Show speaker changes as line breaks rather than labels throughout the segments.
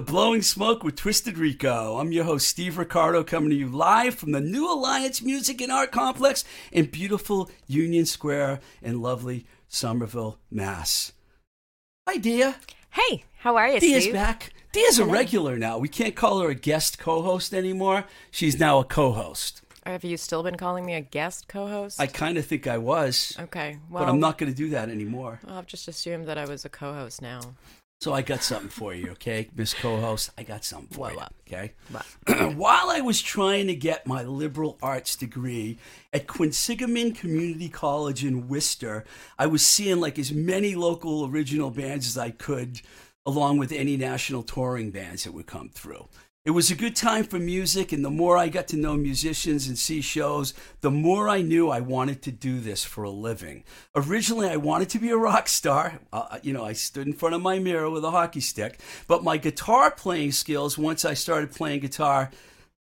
To Blowing Smoke with Twisted Rico. I'm your host, Steve Ricardo, coming to you live from the New Alliance Music and Art Complex in beautiful Union Square in lovely Somerville, Mass. Hi, Dia.
Hey, how are you,
Dia's
Steve?
back. Dia's a regular now. We can't call her a guest co host anymore. She's now a co host.
Have you still been calling me a guest co-host?
I kind of think I was,
okay, well,
but I'm not going to do that anymore.
I've just assumed that I was a co-host now.
So I got something for you, okay, Miss Co-host. I got something for you, okay. While I was trying to get my liberal arts degree at Quinsigamond Community College in Worcester, I was seeing like as many local original bands as I could, along with any national touring bands that would come through. It was a good time for music, and the more I got to know musicians and see shows, the more I knew I wanted to do this for a living. Originally, I wanted to be a rock star. Uh, you know, I stood in front of my mirror with a hockey stick, but my guitar playing skills, once I started playing guitar,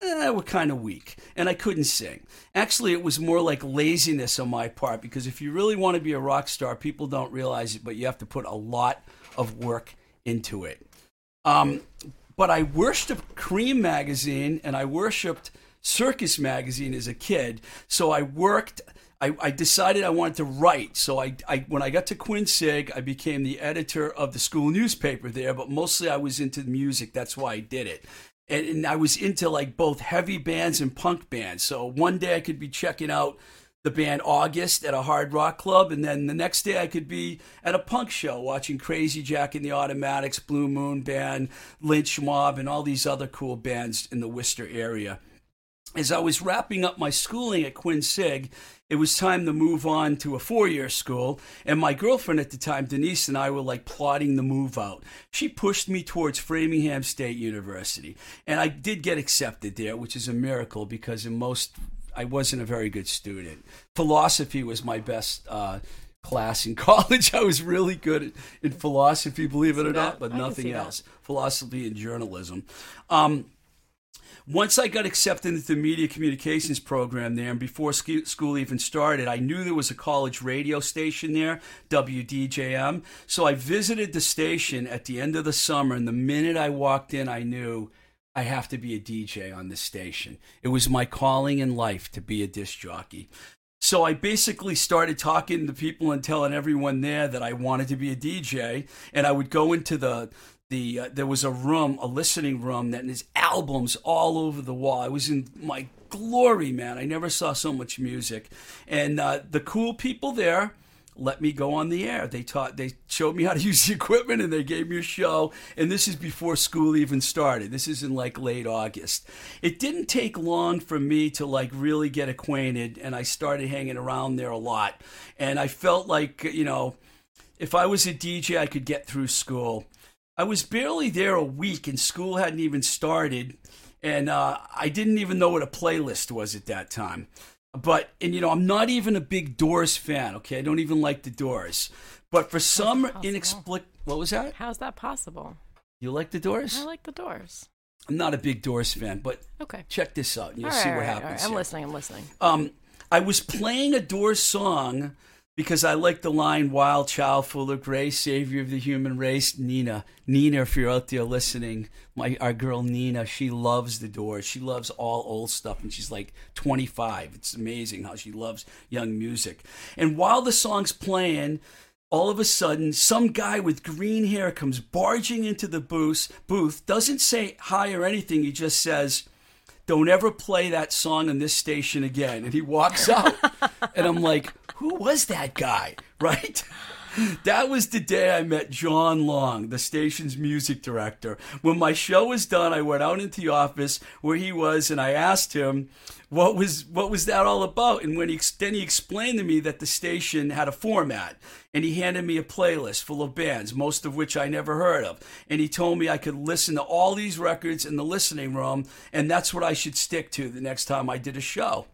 eh, were kind of weak, and I couldn't sing. Actually, it was more like laziness on my part because if you really want to be a rock star, people don't realize it, but you have to put a lot of work into it. Um, but I worshipped Creem magazine and I worshipped Circus magazine as a kid. So I worked. I, I decided I wanted to write. So I, I when I got to Quinsig, I became the editor of the school newspaper there. But mostly I was into the music. That's why I did it. And I was into like both heavy bands and punk bands. So one day I could be checking out the band August at a hard rock club, and then the next day I could be at a punk show watching Crazy Jack and the Automatics, Blue Moon Band, Lynch Mob, and all these other cool bands in the Worcester area. As I was wrapping up my schooling at Quinsig, it was time to move on to a four year school, and my girlfriend at the time, Denise, and I were like plotting the move out. She pushed me towards Framingham State University, and I did get accepted there, which is a miracle because in most I wasn't a very good student. Philosophy was my best uh, class in college. I was really good at, in philosophy, believe it or
See
not, but
I
nothing
see that.
else. Philosophy and journalism. Um, once I got accepted into the media communications program there, and before school even started, I knew there was a college radio station there, WDJM. So I visited the station at the end of the summer, and the minute I walked in, I knew I have to be a DJ on this station. It was my calling in life to be a disc jockey. So I basically started talking to people and telling everyone there that I wanted to be a DJ, and I would go into the the uh, there was a room, a listening room that there's albums all over the wall. I was in my glory, man. I never saw so much music, and uh, the cool people there let me go on the air. They taught, they showed me how to use the equipment, and they gave me a show. And this is before school even started. This is in like late August. It didn't take long for me to like really get acquainted, and I started hanging around there a lot. And I felt like you know, if I was a DJ, I could get through school. I was barely there a week, and school hadn't even started, and uh, I didn't even know what a playlist was at that time. But and you know, I'm not even a big Doors fan. Okay, I don't even like the Doors. But for some
possible?
inexplicable, what was that?
How's that possible?
You like the Doors?
I like the Doors.
I'm not a big Doors fan, but
Okay.
check this out, and you'll
All
see
right,
what
right,
happens.
right. I'm
here.
listening. I'm listening.
Um, I was playing a Doors song because I like the line "Wild child, full of grace, savior of the human race." Nina, Nina, if you're out there listening, my our girl Nina, she loves the Doors. She loves all old stuff, and she's like 25. It's amazing how she loves young music. And while the song's playing. All of a sudden, some guy with green hair comes barging into the booth. Booth doesn't say hi or anything. He just says, don't ever play that song on this station again. And he walks out. and I'm like, who was that guy? Right? That was the day I met John Long, the station's music director. When my show was done, I went out into the office where he was and I asked him what was what was that all about. And when he then he explained to me that the station had a format and he handed me a playlist full of bands, most of which I never heard of. And he told me I could listen to all these records in the listening room and that's what I should stick to the next time I did a show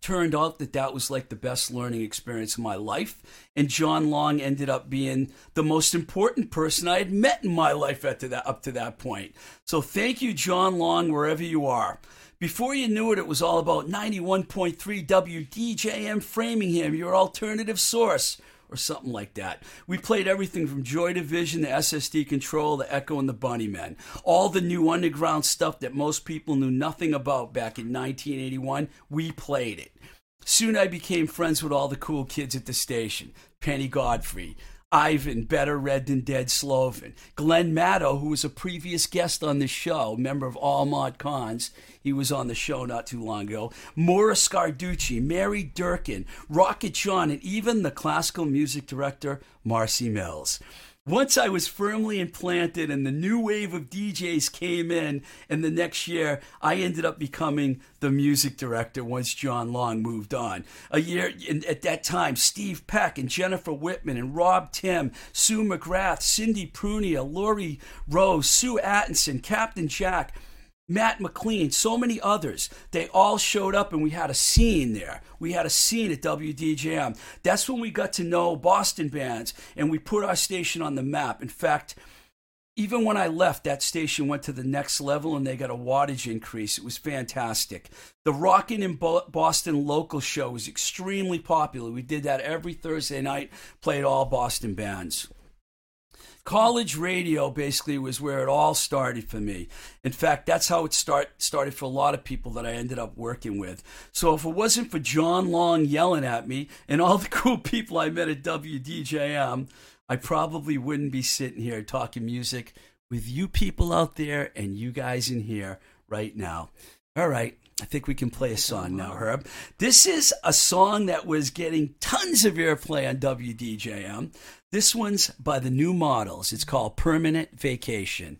turned out that that was like the best learning experience of my life. And John Long ended up being the most important person I had met in my life up to that, up to that point. So thank you, John Long, wherever you are. Before you knew it, it was all about 91.3 WDJM Framingham, your alternative source. or something like that. We played everything from Joy Division to SSD Control to Echo and the Bunnymen. All the new underground stuff that most people knew nothing about back in 1981, we played it. Soon I became friends with all the cool kids at the station Penny Godfrey, Ivan, Better Red Than Dead Sloven, Glenn Maddow, who was a previous guest on the show, member of All Mod Cons. He was on the show not too long ago. Maura Scarducci, Mary Durkin, Rocket John, and even the classical music director, Marcy Mills. Once I was firmly implanted and the new wave of DJs came in, and the next year I ended up becoming the music director once John Long moved on. A year at that time, Steve Peck and Jennifer Whitman and Rob Tim, Sue McGrath, Cindy Prunia, Lori Rose, Sue Atkinson, Captain Jack, Matt McLean, so many others. They all showed up and we had a scene there. We had a scene at WDJM. That's when we got to know Boston bands and we put our station on the map. In fact, even when I left, that station went to the next level and they got a wattage increase. It was fantastic. The Rockin' in Boston local show was extremely popular. We did that every Thursday night, played all Boston bands college radio basically was where it all started for me. In fact, that's how it start started for a lot of people that I ended up working with. So if it wasn't for John Long yelling at me and all the cool people I met at WDJM, I probably wouldn't be sitting here talking music with you people out there and you guys in here right now. All right. I think we can play a song now, Herb. This is a song that was getting tons of airplay on WDJM. This one's by the new models. It's called Permanent Vacation.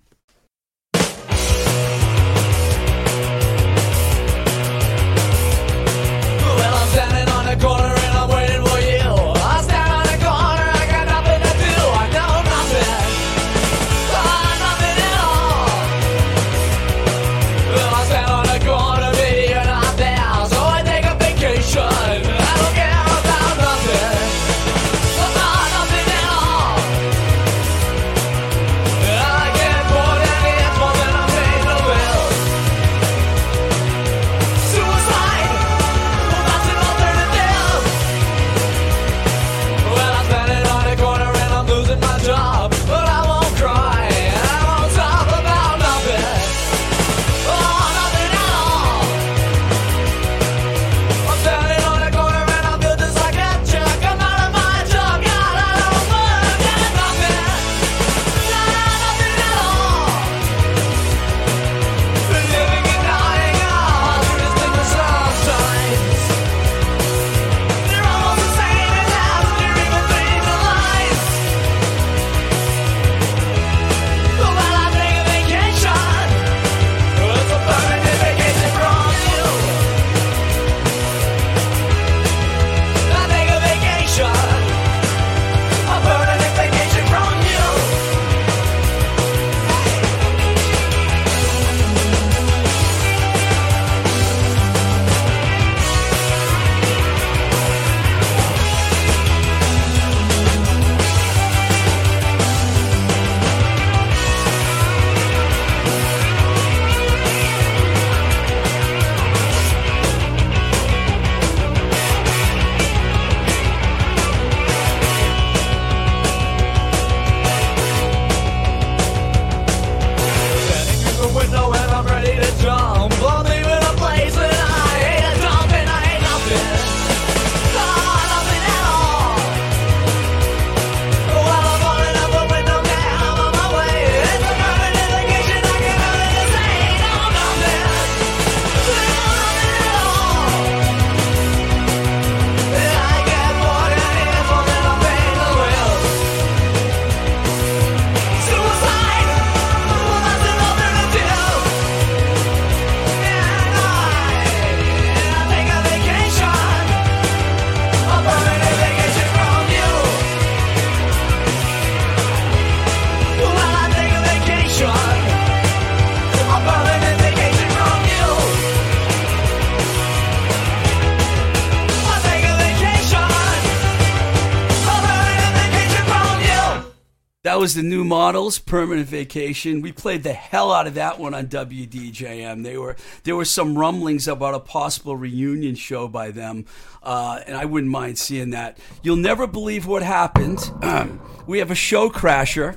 That was the new models, permanent vacation. We played the hell out of that one on WDJM. They were there were some rumblings about a possible reunion show by them, uh, and I wouldn't mind seeing that. You'll never believe what happened. we have a show crasher.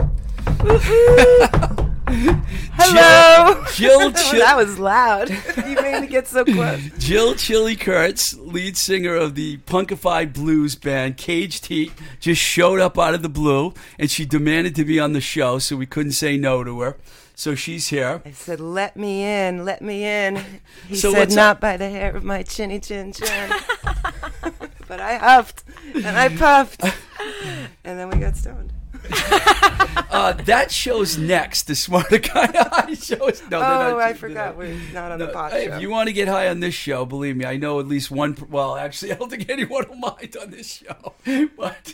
Hello.
Jill, Jill,
that was loud. you made me get so close.
Jill Chili Kurtz, lead singer of the punkified blues band Caged Heat, just showed up out of the blue, and she demanded to be on the show, so we couldn't say no to her. So she's here.
I said, "Let me in, let me in." He
So
said, "Not by the hair of my chinny chin chin." but I huffed and I puffed, and then we got stoned.
Uh, that show's next. The Smarter Guy High show is no. they're not
oh, I forgot we're not on
No,
the pot
hey,
show.
if you want to get high on this show, believe me, I know at least one. Well, actually, I don't think anyone will mind on this show, but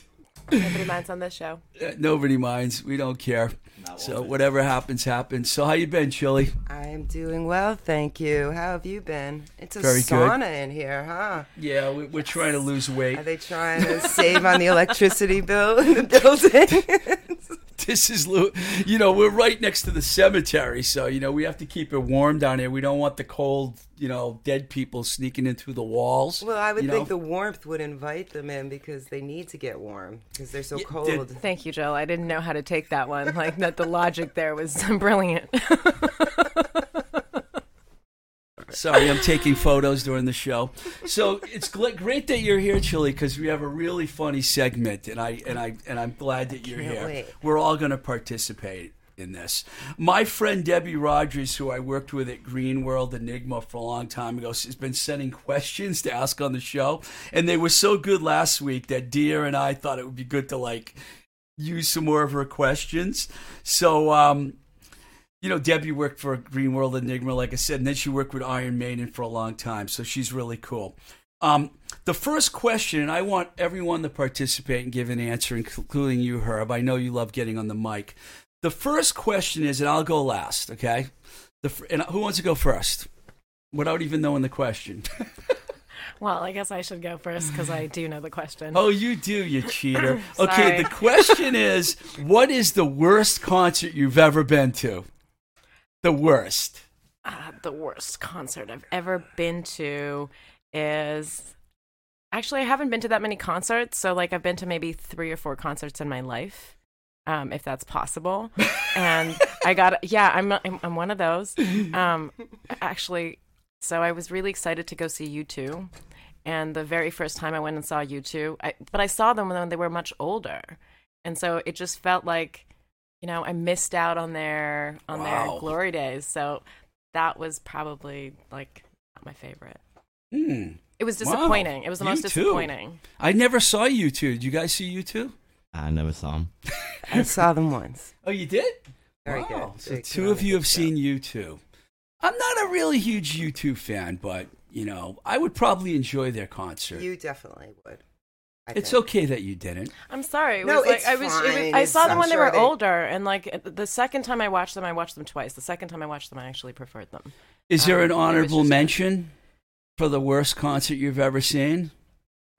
Nobody minds on this show.
uh, nobody minds. We don't care. So whatever happens, happens. So how you been, Chili?
I am doing well, thank you. How have you been? It's a
Very good.
sauna in here, huh?
Yeah, we, we're trying to lose weight.
Are they trying to save on the electricity bill in the building?
this is You know, we're right next to the cemetery, so you know we have to keep it warm down here. We don't want the cold, you know, dead people sneaking in through the walls.
well, I would
you
think
know?
the warmth would invite them in because they need to get warm because they're so
Yeah,
cold.
did-
Thank you, Jill. I didn't know how to take that one. Like that, the logic there was brilliant.
Sorry, I'm taking photos during the show. So it's great that you're here, Chili, because we have a really funny segment, and I and I and I'm glad that you're here.
wait.
We're all going to participate in this. My friend Debbie Rogers, who I worked with at Green World Enigma for a long time ago, has been sending questions to ask on the show, and they were so good last week that Dia and I thought it would be good to like use some more of her questions. So. um you know, Debbie worked for Green World Enigma, like I said, and then she worked with Iron Maiden for a long time, so she's really cool. Um, the first question, and I want everyone to participate and give an answer, including you, Herb. I know you love getting on the mic. The first question is, and I'll go last, okay? The and who wants to go first, without even knowing the question?
well, I guess I should go first because I do know the question.
oh, you do, you cheater. Okay, the question is, what is the worst concert you've ever been to? The worst.
Uh, the worst concert I've ever been to is actually I haven't been to that many concerts. So like I've been to maybe three or four concerts in my life, um, if that's possible. and I got yeah, I'm I'm, I'm one of those. Um, actually, so I was really excited to go see U2. And the very first time I went and saw U2, I, but I saw them when they were much older, and so it just felt like you know, I missed out on their on
Wow.
their glory days. So that was probably like not my favorite.
Hmm.
It was
Wow.
disappointing. It was the most
U2.
disappointing.
I never saw U2. Did you guys see U2?
I never saw them.
I saw them once.
Oh, you did?
Very
wow.
good.
So
Very
two
good
of you have
show.
seen U2. I'm not a really huge U2 fan, but you know, I would probably enjoy their concert.
You definitely would. I
it's
think.
okay that you didn't.
I'm sorry. It
No,
was like
it's
I was, it was
fine.
I
It's-
saw them
I'm
when they
sure
were
they-
older and like the second time I watched them I watched them twice. The second time I watched them I actually preferred them.
Is there
Um,
an honorable
just-
mention for the worst concert you've ever seen?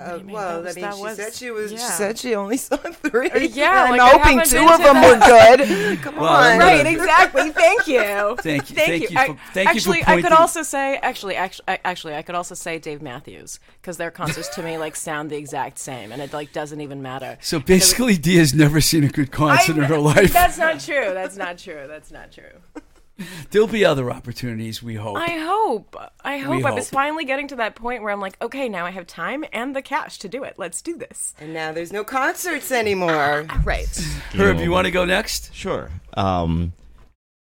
Uh, well,
was-
I mean,
that
she
was-
said she was. She said she only saw three.
Uh, yeah,
I'm
like,
hoping two of
to
them were good. Come
Well,
on.
Right, exactly. Thank you.
Thank you,
Thank,
thank
you.
you
I-
for- thank you for
actually, I could also say actually, actually, actually, I could also say Dave Matthews because their concerts to me like sound the exact same, and it like doesn't even matter.
So basically, Dia's never seen a good concert in her life.
That's not true. That's not true. That's not true.
There'll be other opportunities, we hope.
I hope. I hope. I was
hope.
finally getting to that point where I'm like, okay, now I have time and the cash to do it. Let's do this.
And now there's no concerts anymore.
Right.
Herb, you want to go next?
Sure. Um,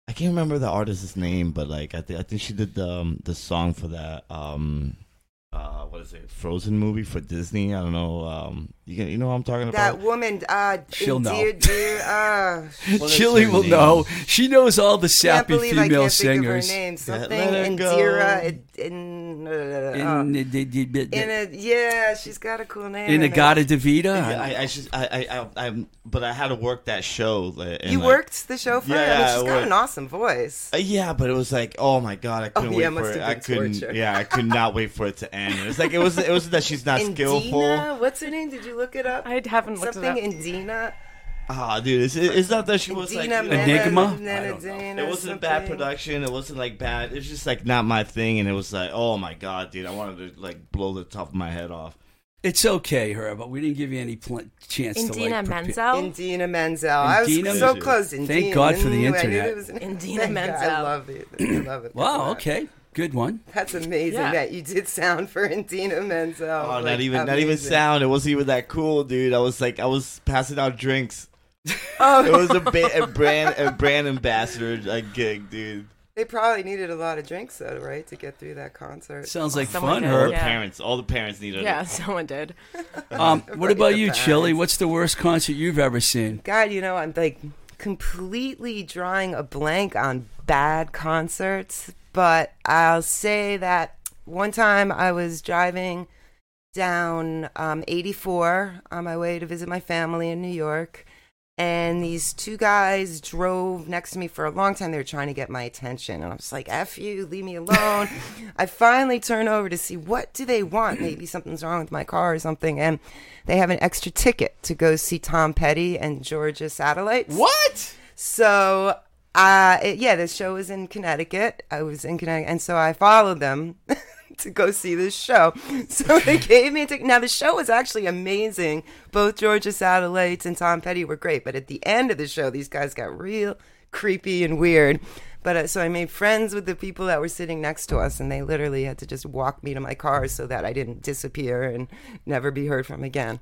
I can't remember the artist's name, but like I think I think she did the um, the song for that um, uh, what is it? Frozen movie for Disney. I don't know. Um, you can, you know what I'm talking about?
That woman, uh,
She'll know.
dear, dear, uh,
What is
Chili will
name?
know. She knows all the
can't
sappy
believe I
female
can't think of her
singers.
name.
Yeah,
Something
let her go.
Indira. In, in, uh, uh, a yeah, she's got a cool name.
in
it.
Agata Davida.
Yeah, I, I, just, I, I, I, I, but I had to work that show. like, and,
You
like-
worked the show for her. I mean,
Yeah,
she's got an awesome voice.
Uh, yeah, but it was like, oh my god, I couldn't
Oh, yeah,
wait for it.
have
I couldn't. Yeah, I could not wait for it to end. It's like it was. It was that she's not skillful.
What's her name? Did you look it up?
I haven't looked
Something
it up.
Indina.
Ah, dude, it's, it's not that she was like.
Dina
you know,
Enigma?
Mena-
I don't know.
Menadina
It wasn't bad production. It wasn't like bad. It's just like not my thing, and it was like, oh my god, dude, I wanted to like blow the top of my head off.
It's okay, her, but we didn't give you any pl- chance to
Indina
like. prepa-
Menzel.
Indina Menzel. I was
Indina
so
Menzel.
close.
Thank
Indina.
God for the
I knew
internet.
it was an-
Indina
Thank God. I
Menzel.
love it. I love it.
Wow. Okay. Good one.
That's amazing
Yeah.
that you did sound for Indina Menzel.
Oh,
Like,
not even, not even sound. It wasn't even that cool, dude. I was like, I was passing out drinks.
Oh,
It was a, ba- a brand, a brand ambassador like gig, dude.
they probably needed a lot of drinks, though, right, to get through that concert.
Sounds like
Someone
fun,
did,
her.
Yeah.
parents, all the parents needed.
yeah,
it.
someone did.
Um, what
Right
about you,
the
Chili? What's the worst concert you've ever seen?
God, you know, I'm like completely drawing a blank on bad concerts, but I'll say that one time I was driving down um, 84 on my way to visit my family in New York. And these two guys drove next to me for a long time. They were trying to get my attention. And I was like, F you, leave me alone. I finally turn over to see what do they want. Maybe something's wrong with my car or something. And they have an extra ticket to go see Tom Petty and Georgia Satellites.
What?
So, uh, it, yeah, the show was in Connecticut. I was in Connecticut, and so I followed them to go see this show. So they gave me a ticket. Now the show was actually amazing. Both Georgia Satellites and Tom Petty were great, but at the end of the show, these guys got real creepy and weird. But uh, so I made friends with the people that were sitting next to us, and they literally had to just walk me to my car so that I didn't disappear and never be heard from again.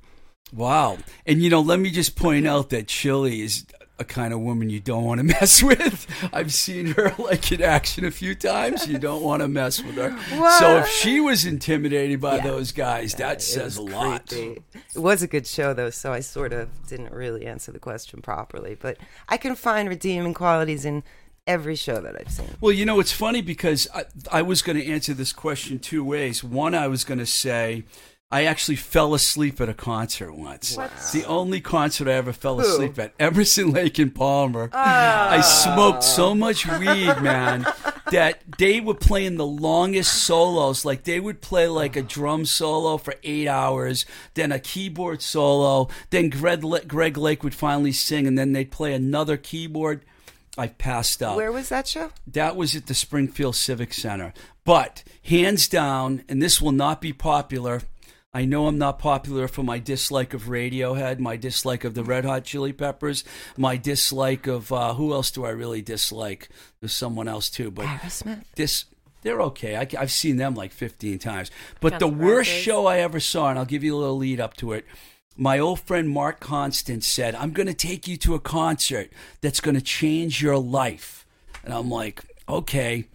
Wow. And you know, let me just point out that Chili is a kind of woman you don't want to mess with. I've seen her like in action a few times. You don't want to mess with her. So if she was intimidated by
Yeah.
those guys, that
It
says a lot.
creepy. It was a good show, though, so I sort of didn't really answer the question properly. But I can find redeeming qualities in every show that I've seen.
Well, you know, it's funny because I, I was going to answer this question two ways. One, I was going to say I actually fell asleep at a concert once. It's the only concert I ever fell
Who?
asleep at. Emerson, Lake and Palmer. Ah. I smoked so much weed, man, that they were playing the longest solos. Like they would play like a drum solo for eight hours, then a keyboard solo, then Greg, Greg Lake would finally sing, and then they'd play another keyboard. I passed out.
Where was that show?
That was at the Springfield Civic Center. But hands down, and this will not be popular. I know I'm not popular for my dislike of Radiohead, my dislike of the Red Hot Chili Peppers, my dislike of uh, who else do I really dislike? There's someone else too, but
Aerosmith.
this they're okay. I, have seen them like 15 times. But
Guns
the worst
Roses.
show I ever saw, and I'll give you a little lead up to it. My old friend Mark Constant said, I'm going to take you to a concert that's going to change your life. And I'm like, okay.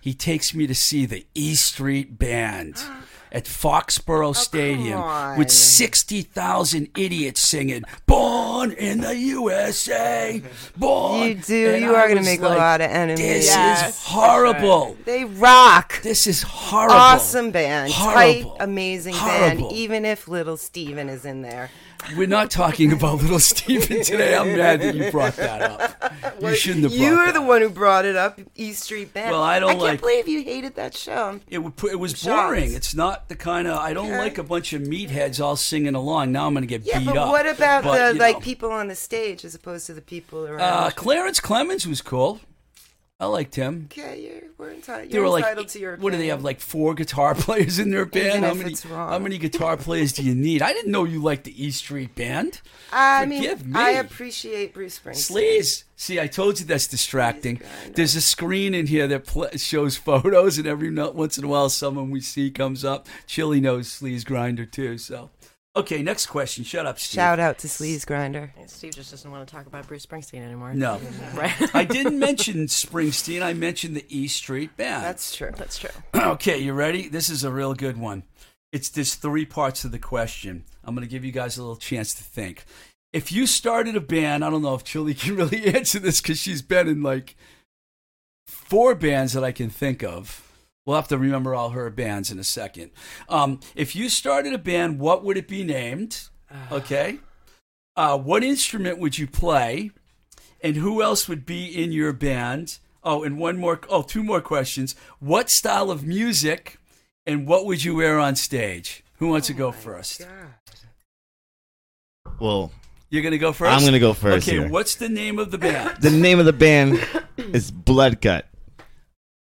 He takes me to see the E Street Band at Foxborough oh, Stadium
on.
with 60,000 idiots singing, Born in the USA. Born.
You do.
And
You
I
are gonna
was
make a lot of enemies.
This
Yes,
is horrible.
They rock.
This is horrible.
Awesome band. Tight,
Horrible.
amazing
Horrible.
band, even if Little Steven is in there.
We're not talking about Little Steven today. I'm mad that you brought that up. You shouldn't have brought
You were the
up.
one who brought it up, E Street Band.
Well, I don't
I can't
like-
believe you hated that show.
It, would it was boring. It's not the kind of. I don't
Okay.
like a bunch of meatheads all singing along. Now I'm going to get
Yeah,
beat
but
up.
what about
But,
the like
know.
people on the stage as opposed to the people around?
Uh, Clarence Clemons was cool. I liked him.
okay, you're, we're entitled.
They were like,
entitled to your.
what do they have? Like four guitar players in their band.
Even
how many? How many guitar players do you need? I didn't know you liked the E Street Band.
I mean,
me.
I appreciate Bruce Springsteen.
Sleaze. See, I told you that's distracting. There's a screen in here that pl- shows photos, and every once in a while, someone we see comes up. Chili knows Sleaze Grinder too. So, okay, next question. Shut up, Steve.
Shout out to Sleaze Grinder.
Steve just doesn't want to talk about Bruce Springsteen anymore.
No,
Right.
I didn't mention Springsteen. I mentioned the E Street Band.
That's true.
That's true.
okay, you ready? This is a real good one. It's there's three parts of the question. I'm going to give you guys a little chance to think. If you started a band, I don't know if Chili can really answer this because she's been in like four bands that I can think of. We'll have to remember all her bands in a second. Um, if you started a band, what would it be named? Okay. Uh, what instrument would you play? And who else would be in your band? Oh, and one more. Oh, two more questions. What style of music and what would you wear on stage? Who wants to go first?
Well,
You're gonna go 1st
I'm gonna go first
Okay,
here.
what's the name of the band?
The name of the band is Blood Gut.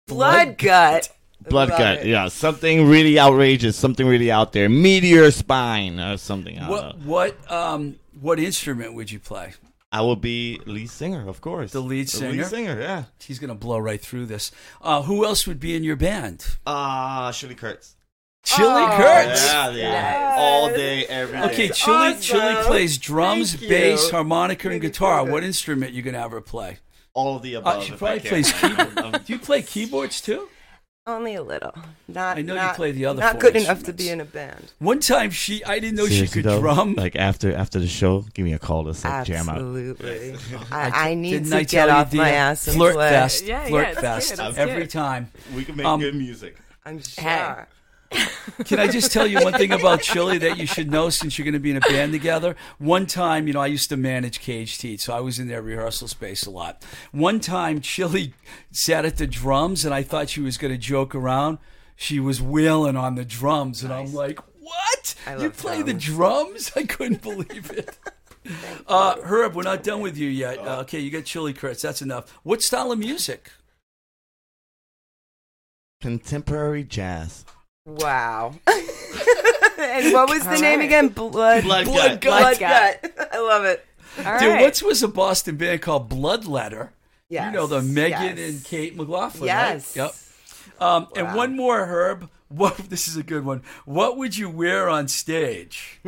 Blood gut.
Blood
Love
Gut.
it.
Yeah, something really outrageous, something really out there. Meteor Spine or something. I don't
what
know.
what um what instrument would you play?
I will be lead singer, of course.
The lead singer?
lead singer, yeah.
He's gonna blow right through this. Uh, who else would be in your band?
Ah, Chili Kurtz.
Chili
Oh,
Kurtz.
Yeah, yeah. All day, every day.
Okay, Chili
awesome.
Chili plays drums,
Thank you.
bass, harmonica, and guitar.
good.
What instrument you gonna have her play?
all of the above.
Uh, she
if
probably
can.
plays keyboard. Do you play keyboards too?
Only a little. Not.
I know you play the other
Not
four
good enough to be in a band.
One time she, I didn't know
Seriously,
she could
though,
drum.
Like after after the show, give me a call. Let's like, jam out.
Absolutely. I, I need
Didn't
to
I
get
tell you,
off my ass and
Flirt
play.
fest,
Yeah, yeah,
flirt
it's
fest,
good,
every
good.
time.
We can make
Um,
good music.
I'm sure.
Hey.
Can I just tell you one thing about Chili that you should know since you're going to be in a band together? One time, you know, I used to manage Caged Heat, so I was in their rehearsal space a lot. One time, Chili sat at the drums, and I thought she was going to joke around. She was wailing on the drums, and I'm like, "What?
I
You
love
play the
drums.
drums? I couldn't believe it." Uh, Herb, we're not done with you yet. Uh, okay, you got Chili Kurtz. That's enough. What style of music?
Contemporary jazz.
Wow. and what was the name
right.
again? Blood.
Blood
Blood
Gut.
Gut.
Blood gut. I love it.
All
Dude,
right.
once was a Boston band called Bloodletter.
Yes.
You know the Megan
yes.
and Kate McLaughlin,
Yes.
right? Yep. Um, And one more, Herb. What this is a good one. What would you wear on stage?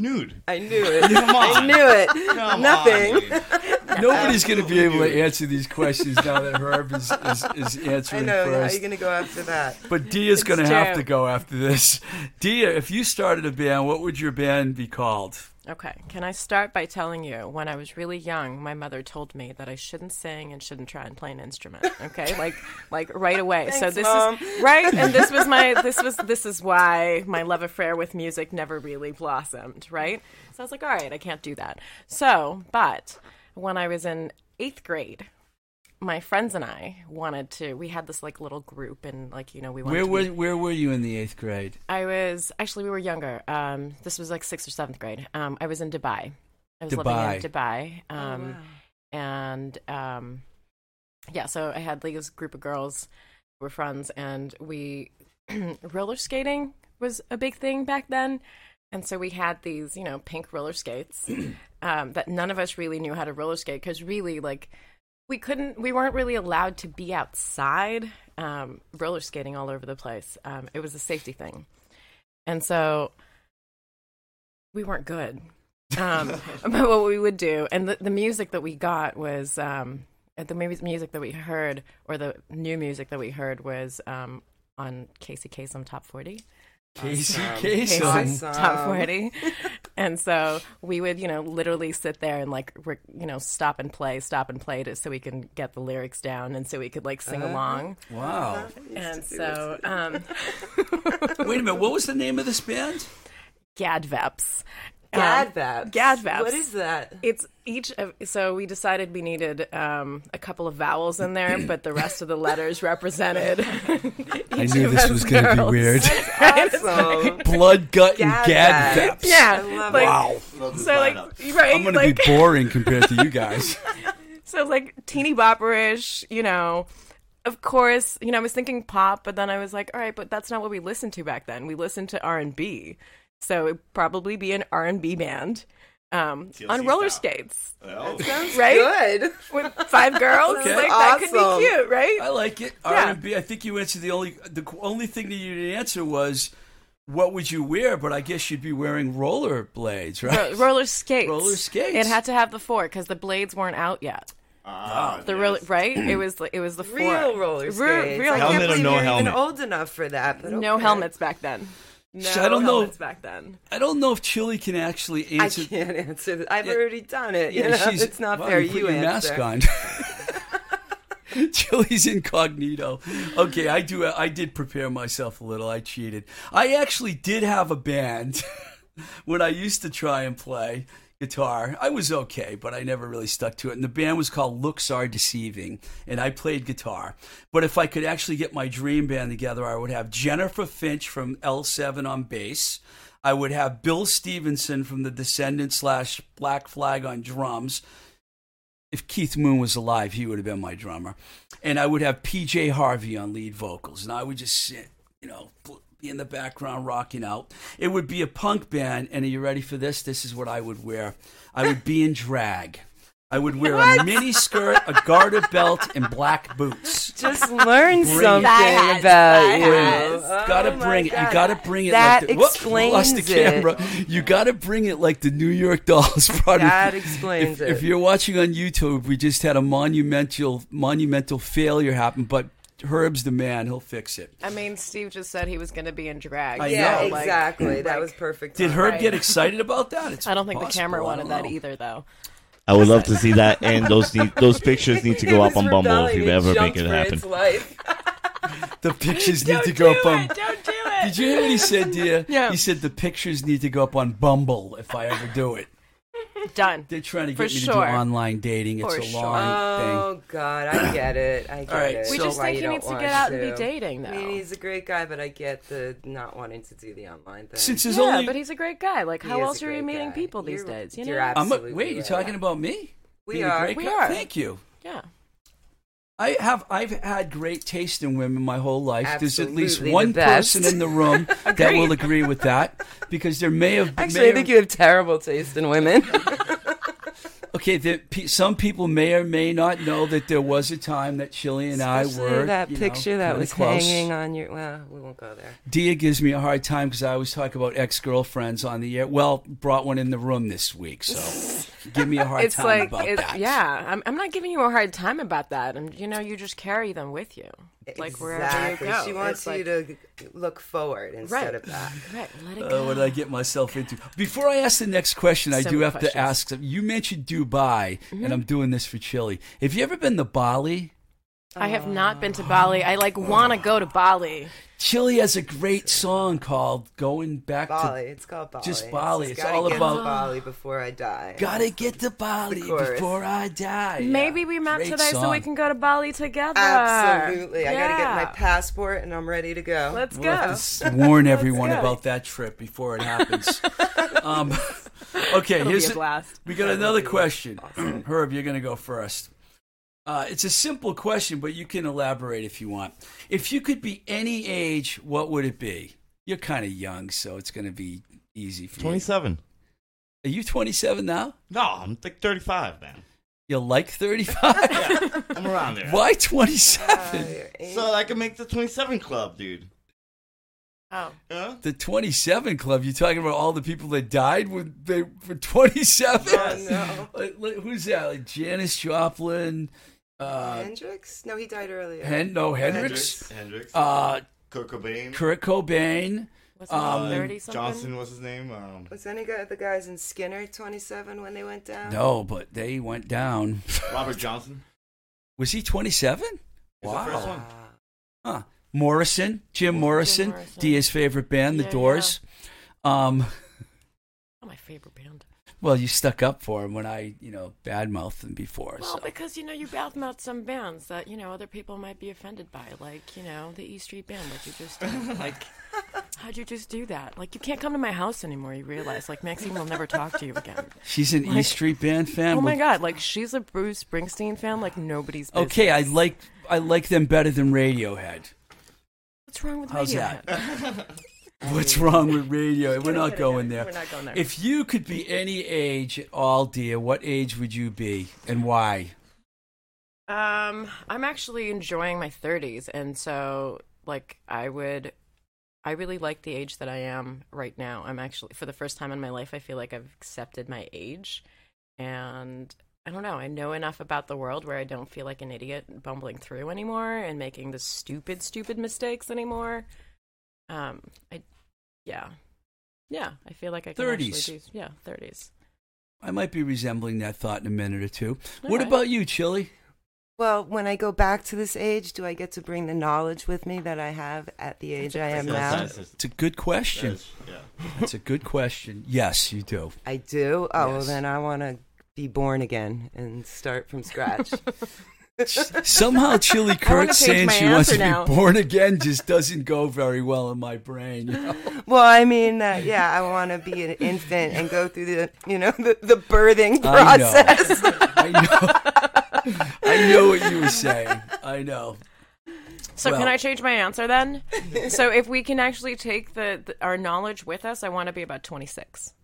Nude.
I knew it. I knew it.
Come
Nothing.
on.
Nobody's going to be able to answer these questions now that Herb is, is, is
I
answering
know. How are you going to go after that?
But Dia's going to have to go after this. Dia, if you started a band, what would your band be called?
Okay. Can I start by telling you when I was really young, my mother told me that I shouldn't sing and shouldn't try and play an instrument. Okay, like like right away. so this
Mom.
is right, and this was my this was this is why my love affair with music never really blossomed. Right. So I was like, all right, I can't do that. So, but when I was in eighth grade. My friends and I wanted to. We had this like little group, and like you know, we wanted
Where
to
were,
be-
where were you in the eighth grade?
I was actually we were younger. Um, this was like sixth or seventh grade. Um, I was in Dubai. I was living in Dubai. Um, and um, yeah, so I had like this group of girls who were friends, and we roller skating was a big thing back then. And so we had these, you know, pink roller skates um, that none of us really knew how to roller skate because really, like, we couldn't, we weren't really allowed to be outside um, roller skating all over the place. Um, it was a safety thing. And so we weren't good. Um, but what we would do, and the, the music that we got was um, the mu- music that we heard, or the new music that we heard was um, on Casey Kasem Top 40.
Casey
Casey
Kasem.
Awesome.
Top 40. and so we would, you know, literally sit there and like, re- you know, stop and play, stop and play to, so we can get the lyrics down and so we could like sing along.
Wow.
And so, um,
Wait a minute. What was the name of this band?
Gadveps. Um,
Gadvaps.
Gadvaps.
What is that?
It's each of so we decided we needed um, a couple of vowels in there, but the rest of the letters represented.
I knew this was going to be
girls.
weird.
Awesome.
Blood, gut, and
Gad
gad
Vaps.
yeah,
I love
like,
Wow.
So like right,
I'm going to be boring compared to you guys.
so like teeny bopperish, you know. Of course, you know I was thinking pop, but then I was like, all right, but that's not what we listened to back then. We listened to R and B, so it'd probably be an R and B band um, on roller
style.
skates,
Sounds
right?
good.
With five girls,
Okay.
like that could be cute, right?
I like it. R&B. I think you answered the only the only thing that you didn't answer was what would you wear? But I guess you'd be wearing roller blades, right?
Ro- roller skates.
Roller skates.
It had to have the four because the blades weren't out yet.
Ah,
The roller, right? It was the- it was the four.
Real roller
Re-
skates.
real
I
Helmet
can't
or
believe
no
you're
helmet?
even old enough for that. But
No
okay.
helmets back then. No
I don't know.
helmets back then.
I don't know if Chili can actually answer.
I can't answer that. I've
Yeah.
already done it.
Yeah,
know?
she's-
it's not
wow,
fair.
you
You answer.
mask on. Chili's incognito. Okay, I do. I did prepare myself a little. I cheated. I actually did have a band when I used to try and play. Guitar. I was okay, but I never really stuck to it. And the band was called Looks Are Deceiving, and I played guitar. But if I could actually get my dream band together, I would have Jennifer Finch from L7 on bass. I would have Bill Stevenson from the Descendents slash Black Flag on drums. If Keith Moon was alive, he would have been my drummer. And I would have PJ Harvey on lead vocals. And I would just sit, you know, be in the background rocking out. It would be a punk band. And are you ready for this? This is what I would wear I would be in drag. I would wear a mini skirt, a garter belt, and black boots.
Just learn
Bring
something
That
about
that
you. Oh
gotta bring it. You gotta oh bring it.
That
like the, whoop, lost the
it.
camera. You gotta bring it like the New York Dolls brought it.
That explains
if,
it.
If you're watching on YouTube, we just had a monumental monumental failure happen, but Herb's the man. He'll fix it.
I mean, Steve just said he was going to be in drag.
I
yeah,
know.
like-
exactly. that
like-
was perfect.
Did. Herb
Right.
get excited about that? It's
I don't think the camera wanted that
know.
either, though.
I would love to see that, and those need, those pictures need to go up on Bumble if you ever make it happen.
The pictures need
Don't
to go
do
up on.
it! Don't do it!
Did you hear what he said, dear?
Yeah.
He said the pictures need to go up on Bumble if I ever do it.
Done.
They're trying to
For
get me to
sure.
do online dating. It's
For
a
sure.
long thing.
Oh God, I get it. I get
All right,
it.
We
So
just
Why
think
you
he
don't
needs to
want
get out and be
to.
dating,
I
though.
mean, he's a great guy, but I get the not wanting to do the online thing.
Since there's
yeah,
only
but he's a great guy. Like,
He
how
is
else are you
great
meeting
guy.
people these
You're-
days? You
you're
know?
I'm a,
absolutely
wait, you're
right.
talking about me?
We
Being a
are.
great
We
guy?
are.
Thank you.
yeah.
I have I've had great taste in women my whole life. There's at least one person in the room that will agree with that because there may have been
Actually,
may
I think you have terrible taste in women.
okay. The, some people may or may not know that there was a time that Chili and I
Especially
were
that
you know,
picture that was
close.
hanging on your. Well, we won't go there.
Dia gives me a hard time because I always talk about ex girlfriends on the air. Well, brought one in the room this week, so give me a hard
It's
time
like,
about
it's,
that.
yeah. I'm, I'm not giving you a hard time about that. And, you know, you just carry them with you. Like, wherever
exactly.
you go.
She wants
It's
you
like-
to look forward instead
Right.
of back.
Right, let it
Uh,
go.
what did I get myself into? Before I ask the next question, I do
many
have to ask. You mentioned Dubai,
Mm-hmm.
and I'm doing this for Chili. Have you ever been to Bali?
I have not been to Bali. I, like, want to go to Bali.
Chili has a great song called "Going Back
Bali.
to."
It's called Bali.
Just Bali.
Just
It's
gotta
all
get
about-
to Bali before I die.
Gotta get to Bali before I die. Yeah.
Maybe we met
Great
today so we can go to Bali together.
Absolutely. Yeah. I gotta get my passport and I'm ready to go.
Let's
We'll have
go.
to s- warn everyone
go.
about that trip before it happens. um, okay,
It'll
here's
a
a-
blast.
we got
That would
another question.
awesome.
Herb, you're going to go first. Uh, it's a simple question, but you can elaborate if you want. If you could be any age, what would it be? You're kind of young, so it's going to be easy for you.
Twenty-seven.
Are you 27 now?
No, I'm like thirty-five, man.
You're like 35?
Yeah, I'm around there.
Why
Uh,
27?
you're
So I can make the twenty-seven club, dude.
Oh.
Yeah.
The 27 Club. You talking about all the people that died when they were 27?
Oh, no.
Like, like, who's that? Like Janis Joplin, uh,
Hendrix? No, he died earlier.
Hen- no Hendrix,
Hendrix.
uh,
Kurt Cobain.
Kurt Cobain.
What's
Um,
30 something?
Johnson was his name. Um,
Was any guy the guys in Skynyrd 27 when they went down?
No, but they went down.
Robert Johnson.
Was he 27?
He's the first
Wow.
one.
Huh. Morrison, Jim Morrison,
Morrison.
Dia's favorite band, The
Yeah,
Doors. Um,
Oh, my favorite band.
well, you stuck up for him when I, you know, badmouthed them before.
Well,
so.
because you know you badmouth some bands that you know other people might be offended by, like you know the E Street Band, like you just did. like. How'd you just do that? Like you can't come to my house anymore. You realize, like Maxine will never talk to you again.
She's an E Street Band fan.
Oh my god! Like she's a Bruce Springsteen fan, like nobody's. Business.
Okay, I like I like them better than Radiohead.
What's wrong with
How's
Radiohead?
that? What's wrong with radio? We're not going there.
We're not going there.
If you could be any age at all, dear, what age would you be and why?
Um, I'm actually enjoying my 30s, and so like I would, I really like the age that I am right now. I'm actually for the first time in my life, I feel like I've accepted my age, and I don't know. I know enough about the world where I don't feel like an idiot bumbling through anymore and making the stupid, stupid mistakes anymore. Um, I, yeah, yeah. I feel like I can
30s.
actually do, yeah, 30s.
I might be resembling that thought in a minute or two. What
Okay.
about you, Chili?
Well, when I go back to this age, do I get to bring the knowledge with me that I have at the age I am now?
That's- that's-
It's a good question.
that's- yeah.
That's a good question. Yes, you do.
I do. Oh, well, then I want to be born again and start from scratch.
Somehow, Chili
wanna
Kurt saying she wants to
answer now.
be born again just doesn't go very well in my brain. you know?
well, I mean, uh, yeah, I want to be an infant and go through the, you know, the, the birthing
I know.
process.
I know. I know what you were saying. I know.
So can I change my answer then? so if we can actually take the, the our knowledge with us, I want to be about 26.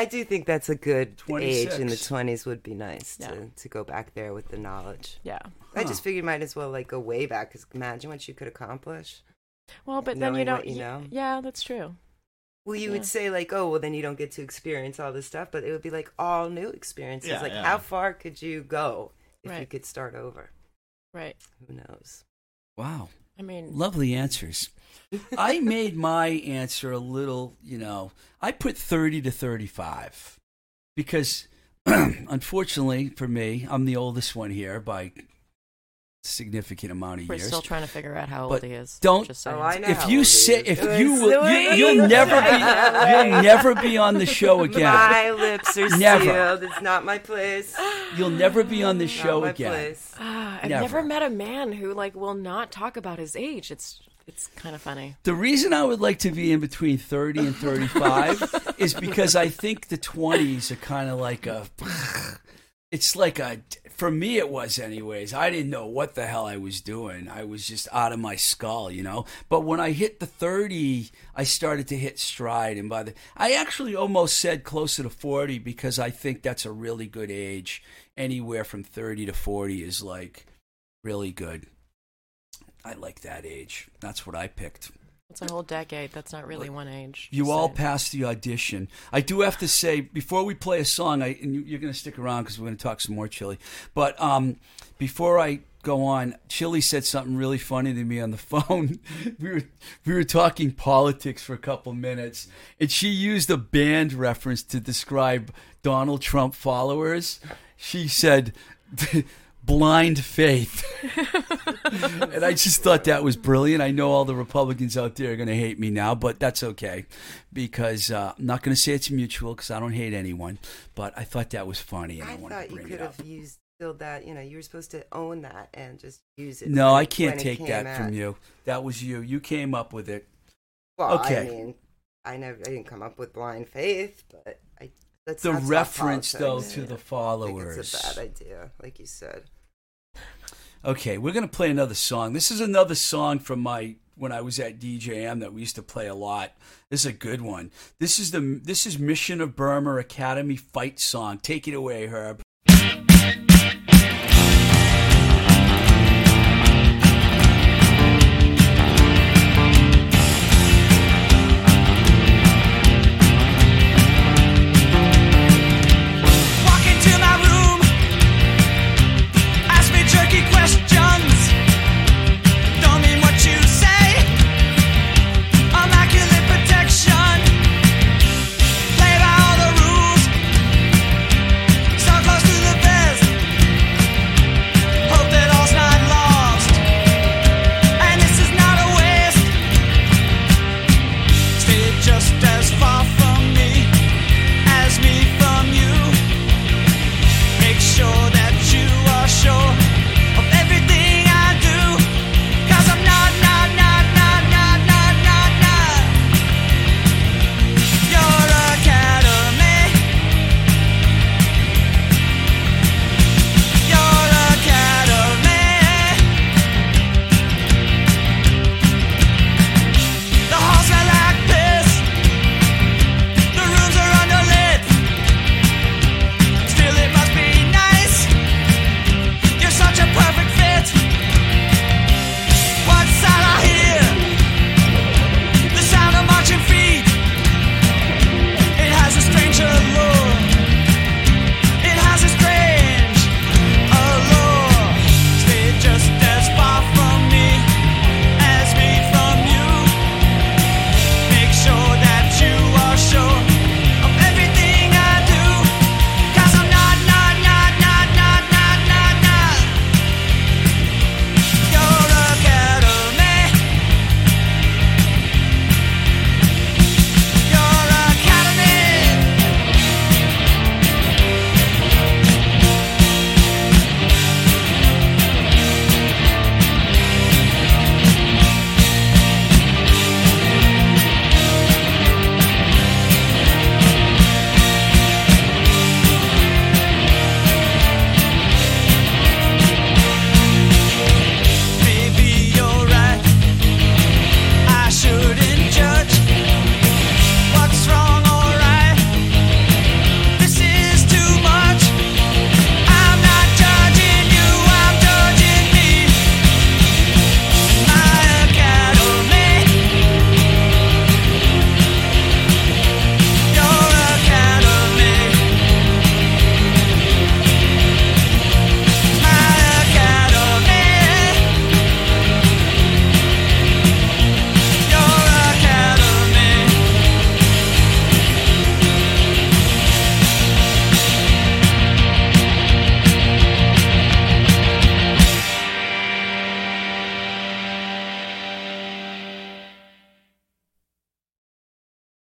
I do think that's a good age in the 20s would be nice
Yeah.
to, to go back there with the knowledge.
Yeah.
I just figured might as well like go way back because imagine what you could accomplish.
Well, but then you don't.
you know.
Yeah, that's true.
Well, you
Yeah.
would say like, oh, well, then you don't get to experience all this stuff, but it would be like all new experiences.
Yeah,
like,
yeah.
how far could you go if you could start over?
Right.
Who knows?
Wow.
I mean,
Lovely answers. I made my answer a little, you know, I put 30 to 35 because unfortunately for me, I'm the oldest one here by significant amount of years.
we're
years.
still trying to figure out how
But
old he is.
don't-
Just saying.
Oh, I know.
if you
old
sit,
is.
if you will, you, you'll never be, you'll never be on the show again.
My lips are
Never.
sealed. It's not my place.
You'll never be on the
Not
show
my
again.
place.
Ah, I've
Never.
never. met a man who like will not talk about his age. It's it's kind of funny.
The reason I would like to be in between 30 and 35 is because I think the 20s are kind of like a. It's like a. For me, it was, anyways. I didn't know what the hell I was doing. I was just out of my skull, you know? But when I hit the 30, I started to hit stride. And by the. I actually almost said closer to 40 because I think that's a really good age. Anywhere from 30 to 40 is like really good. I like that age. That's what I picked.
It's a whole decade. That's not really one age.
You all
saying.
passed the audition. I do have to say before we play a song, I and you, you're going to stick around because we're going to talk some more Chili. But um, before I go on, Chili said something really funny to me on the phone. we were we were talking politics for a couple minutes, and she used a band reference to describe Donald Trump followers. She said. Blind faith. and I just thought that was brilliant. I know all the Republicans out there are going to hate me now, but that's okay because uh, I'm not going to say it's mutual because I don't hate anyone. But I thought that was funny, and I,
I
wanted
thought
to
you
bring
could
it up.
have used still that. You know, you were supposed to own that and just use it.
No, I can't take that from you. That was you. You came up with it.
Well,
Okay.
I mean, I never, I didn't come up with blind faith, but Let's
The reference, though, to the followers.
it's a bad idea, like you said.
Okay, we're gonna play another song. This is another song from my when I was at DJM that we used to play a lot. This is a good one. This is the this is Mission of Burma Academy fight song. Take it away, Herb.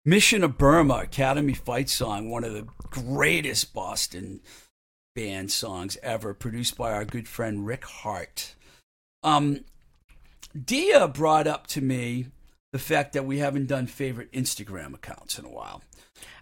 Mission of Burma, Academy Fight Song, one of the greatest Boston band songs ever, produced by our good friend Rick Harte. Um, Dia brought up to me the fact that we haven't done favorite Instagram accounts in a while.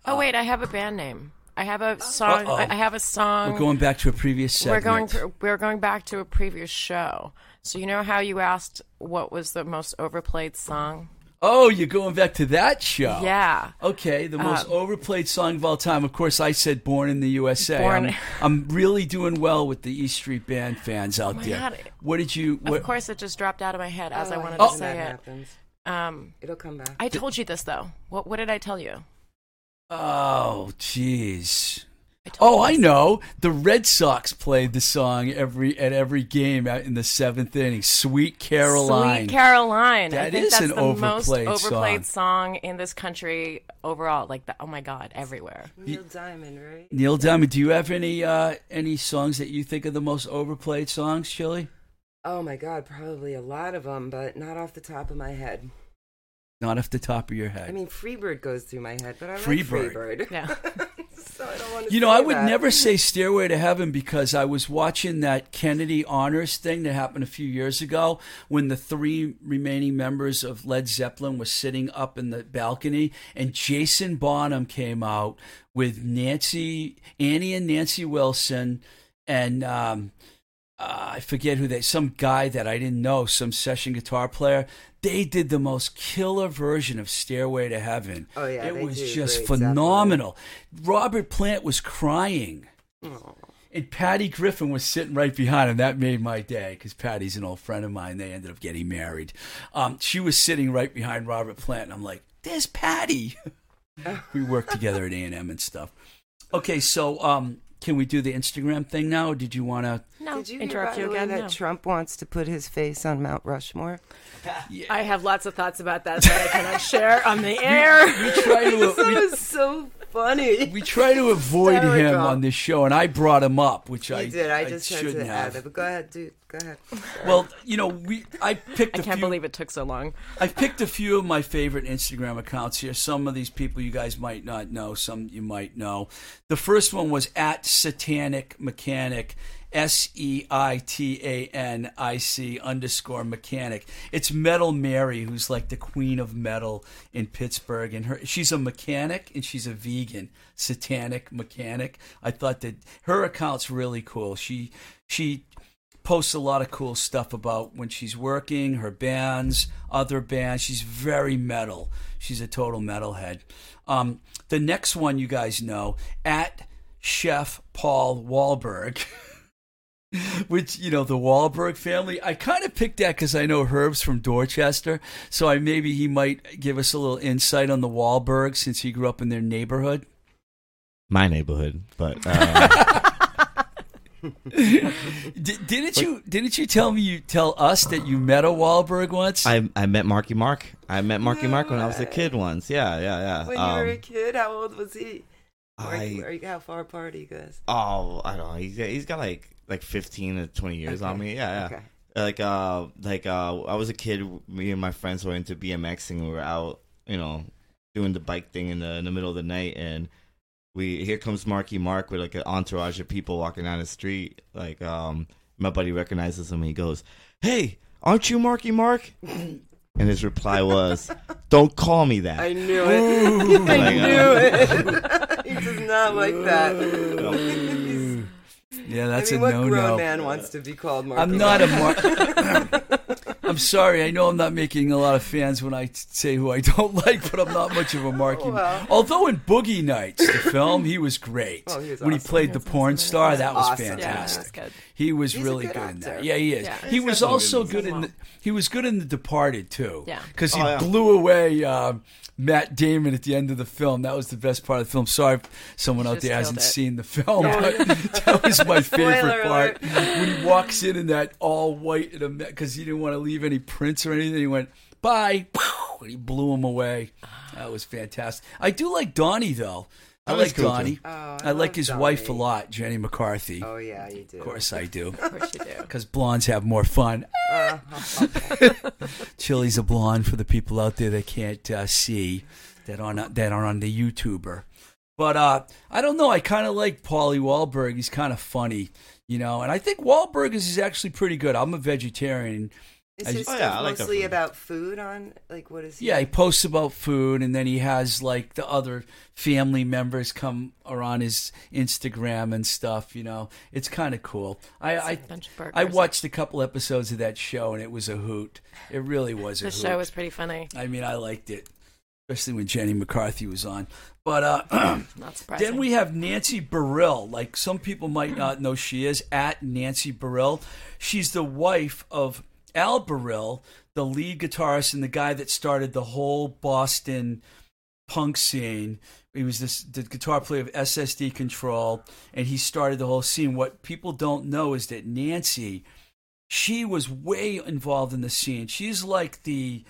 Oh wait, I have a band name. I have a song.
Uh-oh.
I have a song.
We're going back to a previous
We're going we're going back to a previous show. So you know how you asked what was the most overplayed song?
Oh, you're going back to that show.
Yeah.
Okay, the most
Um,
overplayed song of all time. Of course, I said "Born in the USA."
Born-
I'm, I'm really doing well with the East Street Band fans out
my
there.
God.
What did you? What,
Of course, it just dropped out of my head as I
Oh,
wanted
hate
to
when
say
that
it.
happens.
Um,
It'll come back.
I told you this though. What what did I tell you?
Oh, jeez.
I
Oh, I
this.
know. The Red Sox played the song every at every game out in the seventh inning. "Sweet Caroline."
Sweet Caroline. I think
is
that's
an
the most
overplayed
overplayed song. in this country overall. Like, the, oh my god, everywhere.
Neil Diamond, right?
Neil Diamond, do you have any uh, any songs that you think are the most overplayed songs, Chili?
Oh my God, probably a lot of them, but not off the top of my head.
Not off the top of your head.
I mean, Freebird goes through my head, but I
Freebird.
like Freebird.
Yeah.
so I don't want to.
You know, I would never say Stairway to Heaven because I was watching that Kennedy Honors thing that happened a few years ago when the three remaining members of Led Zeppelin were sitting up in the balcony and Jason Bonham came out with Nancy, Annie and Nancy Wilson and um, uh, I forget who they, some guy that I didn't know, some session guitar player. They did the most killer version of Stairway to Heaven.
Oh, yeah,
it was just
great
phenomenal. Robert Plant was crying.
Aw.
And Patty Griffin was sitting right behind him. That made my day because Patty's an old friend of mine. They ended up getting married. Um, she was sitting right behind Robert Plant, and I'm like, "There's Patty." we worked together at A and M and stuff. Okay, so um, can we do the Instagram thing now? Or did you want to?
No,
Did you
interrupt
hear,
you again.
way,
No.
that Trump wants to put his face on Mount Rushmore?
I have lots of thoughts about that that I cannot share on the air.
We try to
That
we,
was so funny.
we try to avoid him
Hysterical.
on this show, and I brought him up, which
You
I
did. I just tried
shouldn't have.
add it. But go ahead, dude. Go ahead.
Well, you know, we I picked.
I
a
can't
few,
believe it took so long.
I've picked a few of my favorite Instagram accounts here. Some of these people you guys might not know, some you might know. The first one was at Satanic Mechanic, S E I T A N I C underscore mechanic. It's Metal Mary, who's like the queen of metal in Pittsburgh, and her she's a mechanic and she's a vegan. Satanic Mechanic. I thought that her account's really cool. She she posts a lot of cool stuff about when she's working, her bands, other bands. She's very metal. She's a total metalhead. Um, the next one you guys know at Chef Paul Wahlberg. Which you know the Wahlberg family. I kind of picked that because I know Herb's from Dorchester, so I maybe he might give us a little insight on the Wahlbergs since he grew up in their neighborhood.
My neighborhood, but uh,
D- didn't you? Didn't you tell me you tell us that you met a Wahlberg once?
I I met Marky Mark. I met Marky Mark when I was a kid once. Yeah, yeah, yeah.
When
Um,
you were a kid, how old was he? Or,
I
or how far apart are you guys?
oh I don't know. He's he's got like like fifteen to twenty years on me. Yeah, yeah.
okay.
Like uh like uh I was a kid. Me and my friends were into BMXing. We were out, you know, doing the bike thing in the in the middle of the night, and we here comes Marky Mark with like an entourage of people walking down the street. Like um my buddy recognizes him. and He goes, "Hey, aren't you Marky Mark?" And his reply was, "Don't call me that."
I knew it. I
Like, uh,
knew it. he does not like that.
Yeah, that's
I mean,
a
what
no
grown
no.
man wants to be called Marky
I'm not a
Mark?
Mark. I'm sorry. I know I'm not making a lot of fans when I say who I don't like, but I'm not much of a Marky.
Oh, well.
Although in Boogie Nights, the film, he was great.
Oh, he was
when he
awesome.
played the porn star, that was
awesome.
Yeah,
fantastic.
that's good.
He was
He's
really
good
good, in that. Yeah, he is.
Yeah.
He was also
good
good in the. He was good in The Departed too.
Yeah.
because he
Oh, yeah.
blew away um, Matt Damon at the end of the film. That was the best part of the film. Sorry, if someone
You
out there hasn't
it.
seen the film, but that was my favorite part when he walks in in that all white because he didn't want to leave any prints or anything. He went bye, and he blew him away. That was fantastic. I do like Donnie though. I
Oh,
like
that's cool.
Donnie.
Oh, I,
I like
love
his wife a lot, Jenny McCarthy.
Oh yeah, you do.
Of course I do.
Of course you do.
Because blondes have more fun.
Uh, okay.
Chili's a blonde for the people out there that can't uh, see that on that are on the YouTuber. But uh, I don't know. I kind of like Paulie Wahlberg. He's kind of funny, you know. And I think Wahlberg is, is actually pretty good. I'm a vegetarian.
Is
I-
his
Oh, yeah, I like
mostly
food.
about food on like what is? He?
Yeah, he posts about food, and then he has like the other family members come are on his Instagram and stuff. You know, it's kind of cool. I I,
bunch of burgers.
I watched a couple episodes of that show, and it was a hoot. It really was a
The show was pretty funny.
I mean, I liked it, especially when Jenny McCarthy was on. But uh,
Not
then we have Nancy Barile. Like some people might not know she is at Nancy Barile. She's the wife of Al Barile, the lead guitarist and the guy that started the whole Boston punk scene. He was this, the guitar player of SSD Control, and he started the whole scene. What people don't know is that Nancy, she was way involved in the scene. She's like the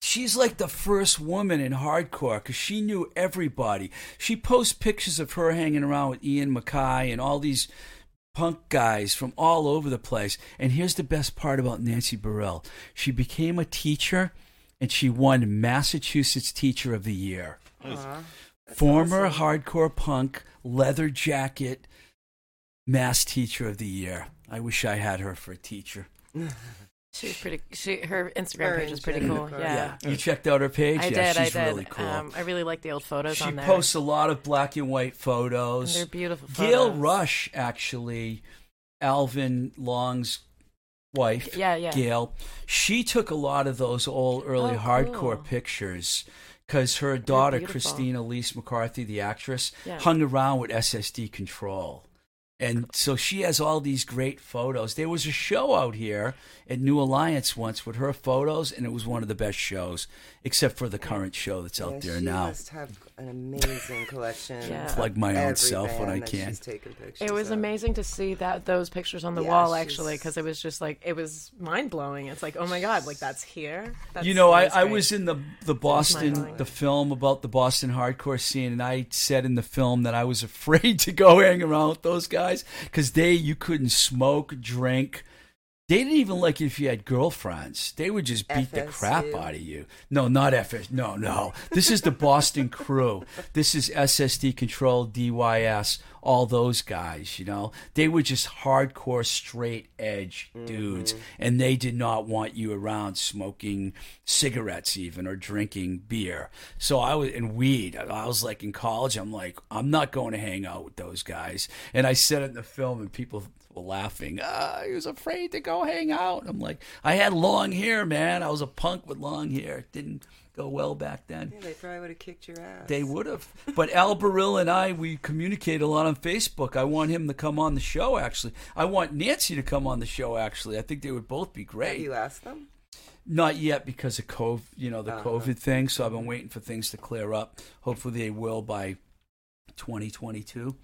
she's like the first woman in hardcore because she knew everybody. She posts pictures of her hanging around with Ian MacKaye and all these punk guys from all over the place. And here's the best part about Nancy Barile she became a teacher and she won Massachusetts Teacher of the Year.
Aw, uh-huh. that's
Former
awesome.
hardcore punk, leather jacket, mass teacher of the year. I wish I had her for a teacher.
She's pretty. She her Instagram
Her
page is pretty
Jenny
cool.
McCarthy.
Yeah.
You checked out her page?
I
yeah,
did. I did.
really cool.
Um, I really like the old photos
she
on there.
posts a lot of black and white
And
photos.
they're beautiful.
Gail
photos.
Rush, actually, Alvin Long's wife,
Yeah, yeah.
Gail, she took a lot of those old early
Oh,
hardcore
cool.
pictures because her daughter,
beautiful.
Christina Elise McCarthy, the actress,
Yeah.
hung around with SSD Control. And so she has all these great photos. There was a show out here at New Alliance once with her photos, and it was one of the best shows, except for the current show that's out
Yeah,
there
she
now.
must have an amazing collection.
Yeah.
Plug my own
every
self when I can.
she's taken pictures
It was
of.
amazing to see that those pictures on the
Yeah,
wall actually because it was just like it was mind blowing. It's like oh my god, like that's here. That's,
you know, I,
that's
I
great.
was in the the Boston the film about the Boston hardcore scene, and I said in the film that I was afraid to go hang around with those guys because they you couldn't smoke, drink. They didn't even like it if you had girlfriends. They would just beat the crap out of you. No, not FS. No, no. This is the Boston crew. This is SSD Control, DYS, all those guys, you know. They were just hardcore, straight edge dudes. And they did not want you around smoking cigarettes, even, or drinking beer. So I was, and weed. I was like in college, I'm like, I'm not going to hang out with those guys. And I said it in the film, and people laughing. Ah, he was afraid to go hang out. I'm like, I had long hair, man. I was a punk with long hair. It didn't go well back then.
Yeah, they probably would have kicked your ass.
They would have. But Al Barile and I, we communicate a lot on Facebook. I want him to come on the show, actually. I want Nancy to come on the show, actually. I think they would both be
Have
great.
you asked them?
Not yet because of COVID, you know, the
Uh-huh.
COVID thing. So I've been waiting for things to clear up. Hopefully they will by 2022.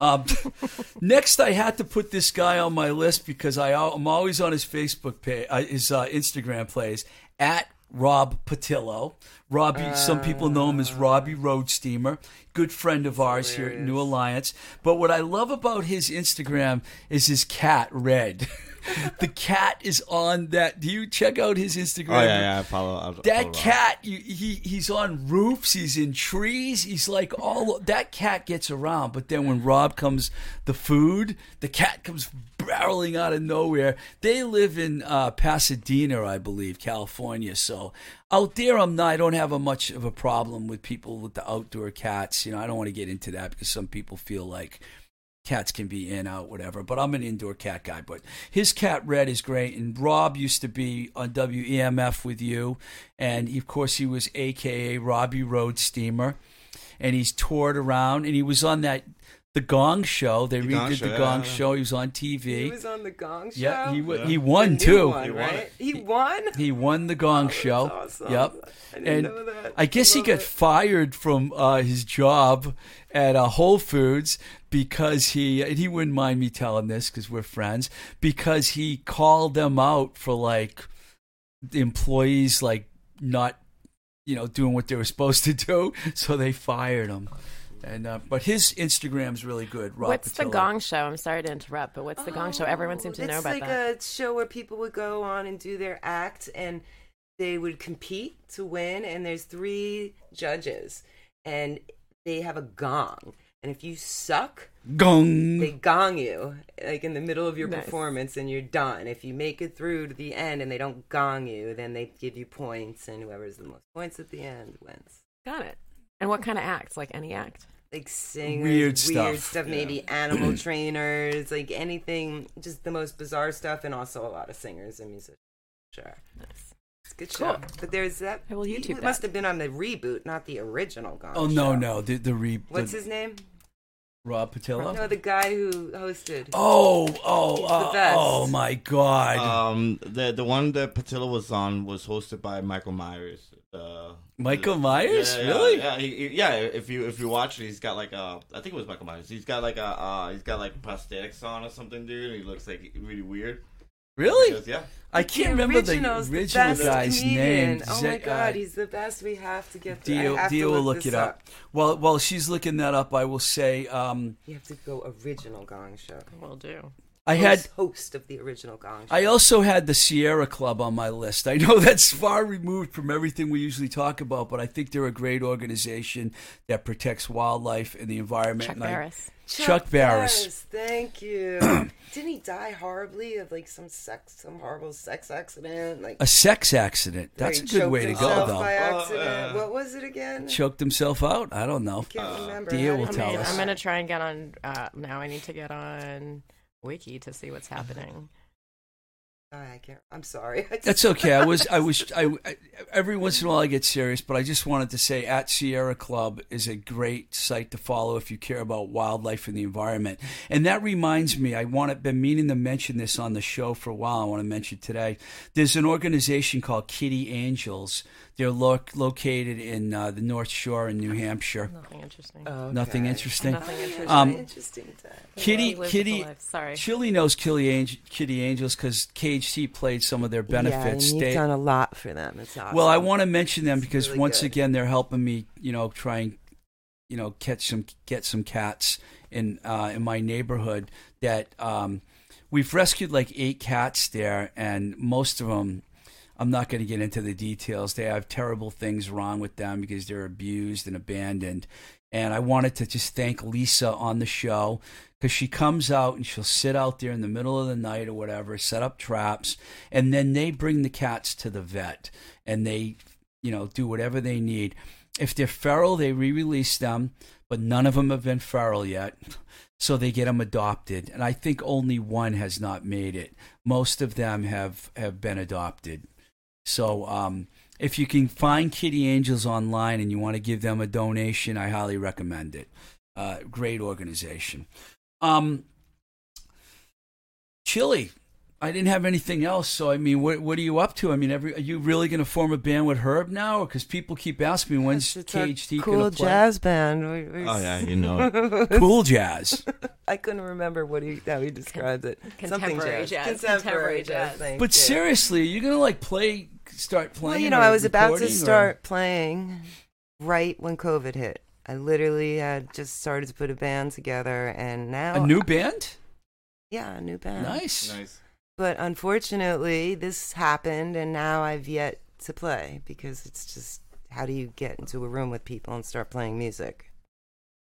Um, next, I had to put this guy on my list because I, I'm always on his Facebook page, uh, his uh, Instagram plays at Rob Patillo. Robbie, some people know him as uh. Robbie Road Steamer, good friend of ours here at New. Alliance. But what I love about his Instagram is his cat, Red. the cat is on that. Do you check out his Instagram?
Oh yeah, yeah. I follow. I follow
That
Rob.
cat, you, he he's on roofs, he's in trees, he's like all that cat gets around. But then when Rob comes, the food, the cat comes barreling out of nowhere. They live in uh, Pasadena, I believe, California. So out there, I'm not. I don't have a much of a problem with people with the outdoor cats. You know, I don't want to get into that because some people feel like cats can be in out whatever but i'm an indoor cat guy but his cat red is great and rob used to be on wemf with you and of course he was aka robbie road steamer and he's toured around and he was on that the gong show they
The
redid
Show,
the
yeah,
gong
yeah.
show he was on tv
He was on the Gong Show.
yeah he, wa-
Yeah.
he
The
won
new
too
one,
He won
right? He won.
he won the gong
That's
show
awesome.
yep
I didn't
and
know that.
I guess he got
it.
fired from uh, his job at uh, Whole Foods because he and he wouldn't mind me telling this because we're friends because he called them out for like the employees like not you know doing what they were supposed to do so they fired him And uh, but his Instagram's really good. Rob
What's the Gong Show? I'm sorry to interrupt, but what's the Gong Show? Everyone seems to know
Oh, it's
about
like
that.
a show where people would go on and do their act, and they would compete to win. And there's three judges, and they have a gong. And if you suck,
Gong.
they gong you like in the middle of your
Nice.
performance, and you're done. If you make it through to the end and they don't gong you, then they give you points, and whoever's the most points at the end wins.
Got it. And what kind of acts? Like any act?
like singers,
Weird
weird
stuff.
stuff, maybe animal trainers, like anything, just the most bizarre stuff, and also a lot of singers and musicians. Sure,
Nice.
it's a good
Cool.
show. But there's that.
I will
he
YouTube
must
that.
have been on the reboot, not the original Gone.
oh no
Show.
no the the re
What's
the,
his name?
Rob Patillo.
No, the guy who hosted.
Oh oh
He's the
oh,
best.
oh my god.
Um, the the one that Patilla was on was hosted by Michael Myers. Uh,
Michael Myers?
Yeah, yeah,
Really?
Yeah, he, he- yeah. If you if you watch it, he's got like a. I think it was Michael Myers. He's got like a. Uh, he's got like prosthetics on or something, dude. And he looks like really weird.
really?
Because, yeah.
I can't remember the
original's
original
best
guy's
comedian.
name.
Oh
Ze-
my god,
uh,
he's the best. We have to get. through. I
Dio,
have
Dia will look
this
it up. While while she's looking that up, I will say um,
You have to go original Gong Show.
Will do.
I had
Host- host of the original Gong Show.
I also had the Sierra Club on my list. I know that's far removed from everything we usually talk about, but I think they're a great organization that protects wildlife and the environment.
Chuck
and I-
Barris.
Chuck Barris.
Thank you. Didn't he die horribly of like some sex, some horrible sex accident? Like
a sex accident. That's a good way to go, though.
By
Oh,
accident.
uh,
what was it again?
Choked himself out. I don't know.
Can't remember.
Dia will
did
tell
he
I mean,
us.
I'm gonna try and get on. Uh, now I need to get on Wiki to see what's happening.
I can't. I'm sorry. I just-
That's okay. I was, I was, I, I- every once in a while I get serious, but I just wanted to say at Sierra Club is a great site to follow if you care about wildlife and the environment. And that reminds me, I want to, been meaning to mention this on the show for a while. I want to mention today. There's an organization called Kitty Angels. They're lo- located in uh, the North Shore in New Hampshire.
Nothing interesting.
Okay.
Nothing interesting.
Nothing interesting.
Um,
interesting time.
Kitty,
Live
Kitty,
life. Sorry.
Chili knows Kitty, Angel, Kitty Angels because KHT played some of their benefits.
Yeah, and
They-
you've done a lot for them. It's awesome.
Well, I want to mention them
It's
because
really
once
good.
again they're helping me, you know, try and you know catch some get some cats in uh, in my neighborhood. That um, we've rescued like eight cats there, and most of them. I'm not going to get into the details. They have terrible things wrong with them because they're abused and abandoned. And I wanted to just thank Lisa on the show because she comes out and she'll sit out there in the middle of the night or whatever, set up traps, and then they bring the cats to the vet and they, you know, do whatever they need. If they're feral, they re-release them, but none of them have been feral yet. So they get them adopted, and I think only one has not made it. Most of them have have been adopted. So um, if you can find Kitty Angels online and you want to give them a donation, I highly recommend it. Uh, great organization. Um, Chili, I didn't have anything else. So I mean, what what are you up to? I mean, every, are you really going to form a band with Herb now? Because people keep asking me when's
It's our
KHT
cool
going to play?
jazz band. We- we-
Oh yeah, you know.
Cool jazz.
I couldn't remember what he how he described it. Something
Contemporary jazz.
Contemporary
Contemporary
jazz.
jazz.
thank
But
you.
seriously, are you going to like play, start playing?
Well, you know, I was about to
recording, or-
start playing right when COVID hit. I literally had just started to put a band together, and now
a new band.
yeah, a new band.
Nice.
nice.
But unfortunately, this happened, and now I've yet to play because it's just how do you get into a room with people and start playing music?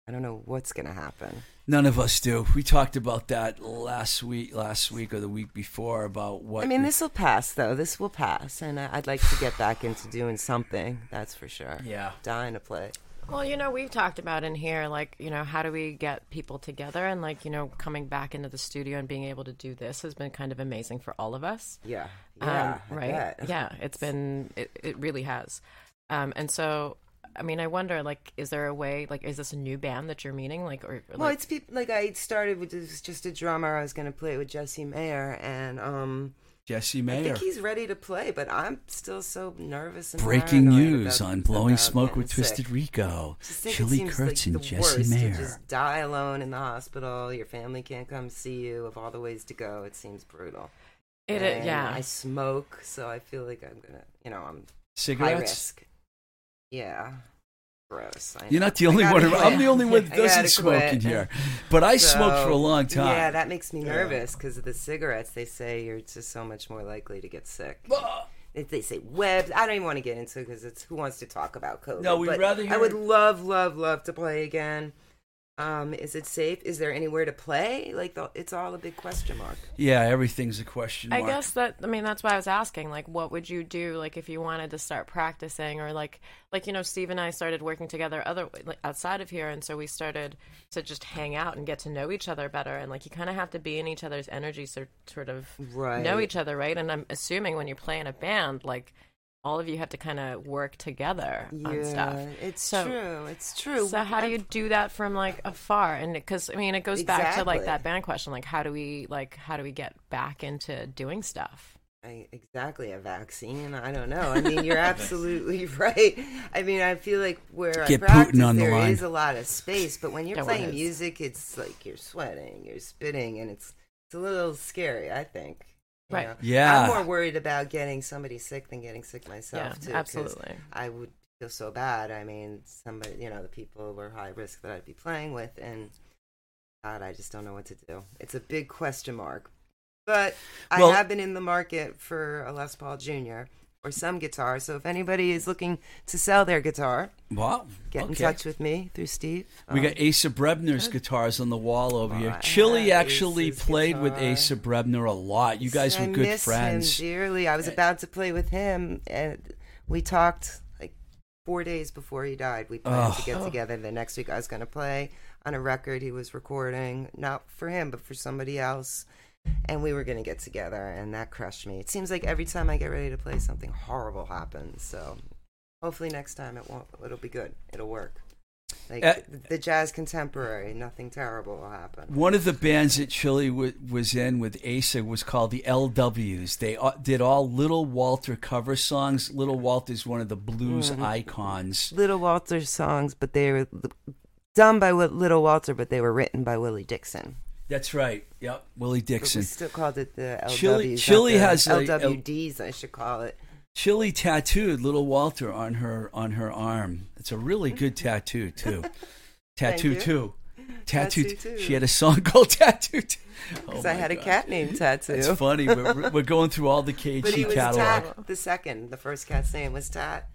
I don't know what's gonna happen.
None of us do. We talked about that last week, last week or the week before about what.
I mean, this will pass, though. This will pass, and I- I'd like to get back into doing something. That's for sure.
Yeah.
Dying to play.
Well, you know, we've talked about in here, like, you know, how do we get people together? And, like, you know, coming back into the studio and being able to do this has been kind of amazing for all of us.
Yeah.
Um,
Yeah. I
right. Yeah. It's been, it, it really has. Um, and so, I mean, I wonder, like, is there a way, like, is this a new band that you're meeting? Like, or, or,
Well,
like,
it's people like I started with this, just a drummer. I was going to play with Jesse Mayer, and um,
Jesse Mayer.
I think he's ready to play, but I'm still so nervous. And
Breaking news
about-
on Blowing Smoke with
getting
Twisted. Rico.
Just think
Chili Kurtz
like
and
the
Jesse
worst to
Mayer.
just die alone in the hospital. Your family can't come see you. Of all the ways to go, it seems brutal.
it,
And
yeah.
I smoke, so I feel like I'm gonna, you know, I'm high
Cigarettes?
risk. Yeah, gross. I
You're
know.
not the only one.
quit.
I'm the only one that doesn't smoke
quit.
in here. But I smoked for a long time.
Yeah, that makes me nervous because of the cigarettes. They say you're just so much more likely to get sick. If they say webs, I don't even want to get into because it's who wants to talk about COVID.
No, we'd
but
rather
I would love, love, love to play again. Um, is it safe? Is there anywhere to play? Like, the, it's all a big question mark.
Yeah, everything's a question mark.
I guess that I mean that's why I was asking like what would you do like if you wanted to start practicing or like like you know Steve and I started working together other like, outside of here and so we started to just hang out and get to know each other better and like you kind of have to be in each other's energy to sort of
Right.
know each other right and I'm assuming when you play in a band like all of you have to kind of work together on stuff
it's
So-
true. It's true.
so how do you do that from like afar? And because I mean, it goes back to like that band question, like how do we like how do we get back into doing stuff?
I, exactly a vaccine. I don't know. I mean, you're absolutely right. I mean, I feel like where
Get
I practice,
Putin on the
there
line.
is a lot of space, but when you're
There
playing music, it's like you're sweating, you're spitting, and it's it's a little scary. I think. You
Right.
know.
Yeah.
I'm more worried about getting somebody sick than getting sick myself
Yeah,
too. 'cause
absolutely.
I would feel so bad. I mean, somebody, you know, the people were high risk that I'd be playing with, and God, I just don't know what to do. It's a big question mark. But
Well-
I have been in the market for a Les Paul Jr. or some guitar. So if anybody is looking to sell their guitar,
wow.
get in touch with me through Steve.
We
Um,
got Asa Brebner's guitars on the wall over here. Chili actually played with. Asa Brebner a lot. You guys
I
were good
miss
friends.
Him dearly. I was about to play with him, and we talked like four days before he died. We planned to get together. The next week, I was going to play on a record he was recording, not for him, but for somebody else. And we were going to get together, and that crushed me. It seems like every time I get ready to play, something horrible happens. So hopefully next time it won't. It'll be good. It'll work. Like
Uh,
the jazz contemporary, nothing terrible will happen.
One of the bands that Chili w- was in with Asa was called the LWs. They uh, did all Little Walter cover songs. Little Walter's one of the blues
Mm-hmm.
icons.
Little Walter songs, but they were done by Little Walter, but they were written by Willie Dixon.
That's right. Yep, Willie
But we still called it the LWs.
Chili- Chili has a- a-
LWDs. I should call it.
Chili tattooed Little Walter on her on her arm. It's a really good tattoo too. tattoo too. Tattoo.
Tattoo.
She had a song called Tattoo. Too. Oh
Because I had a cat named Tattoo.
It's funny. We're, we're going through all the KG
but he was
catalog.
Tat the second. The first cat's name was Tat.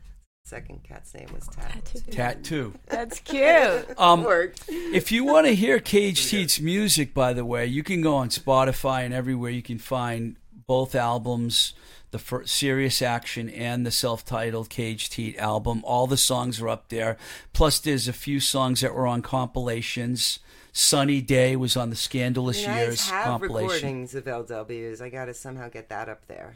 Second cat's name was Tat.
Tattoo.
That's cute.
Um,
Worked.
if you want to hear Caged Heat's music, by the way, you can go on Spotify and everywhere. You can find both albums, the first Serious Action and the self-titled Caged Heat album. All the songs are up there. Plus, there's a few songs that were on compilations. Sunny Day was on the Scandalous
I mean, I
Years
have
compilation.
recordings of LWs. I got to somehow get that up there.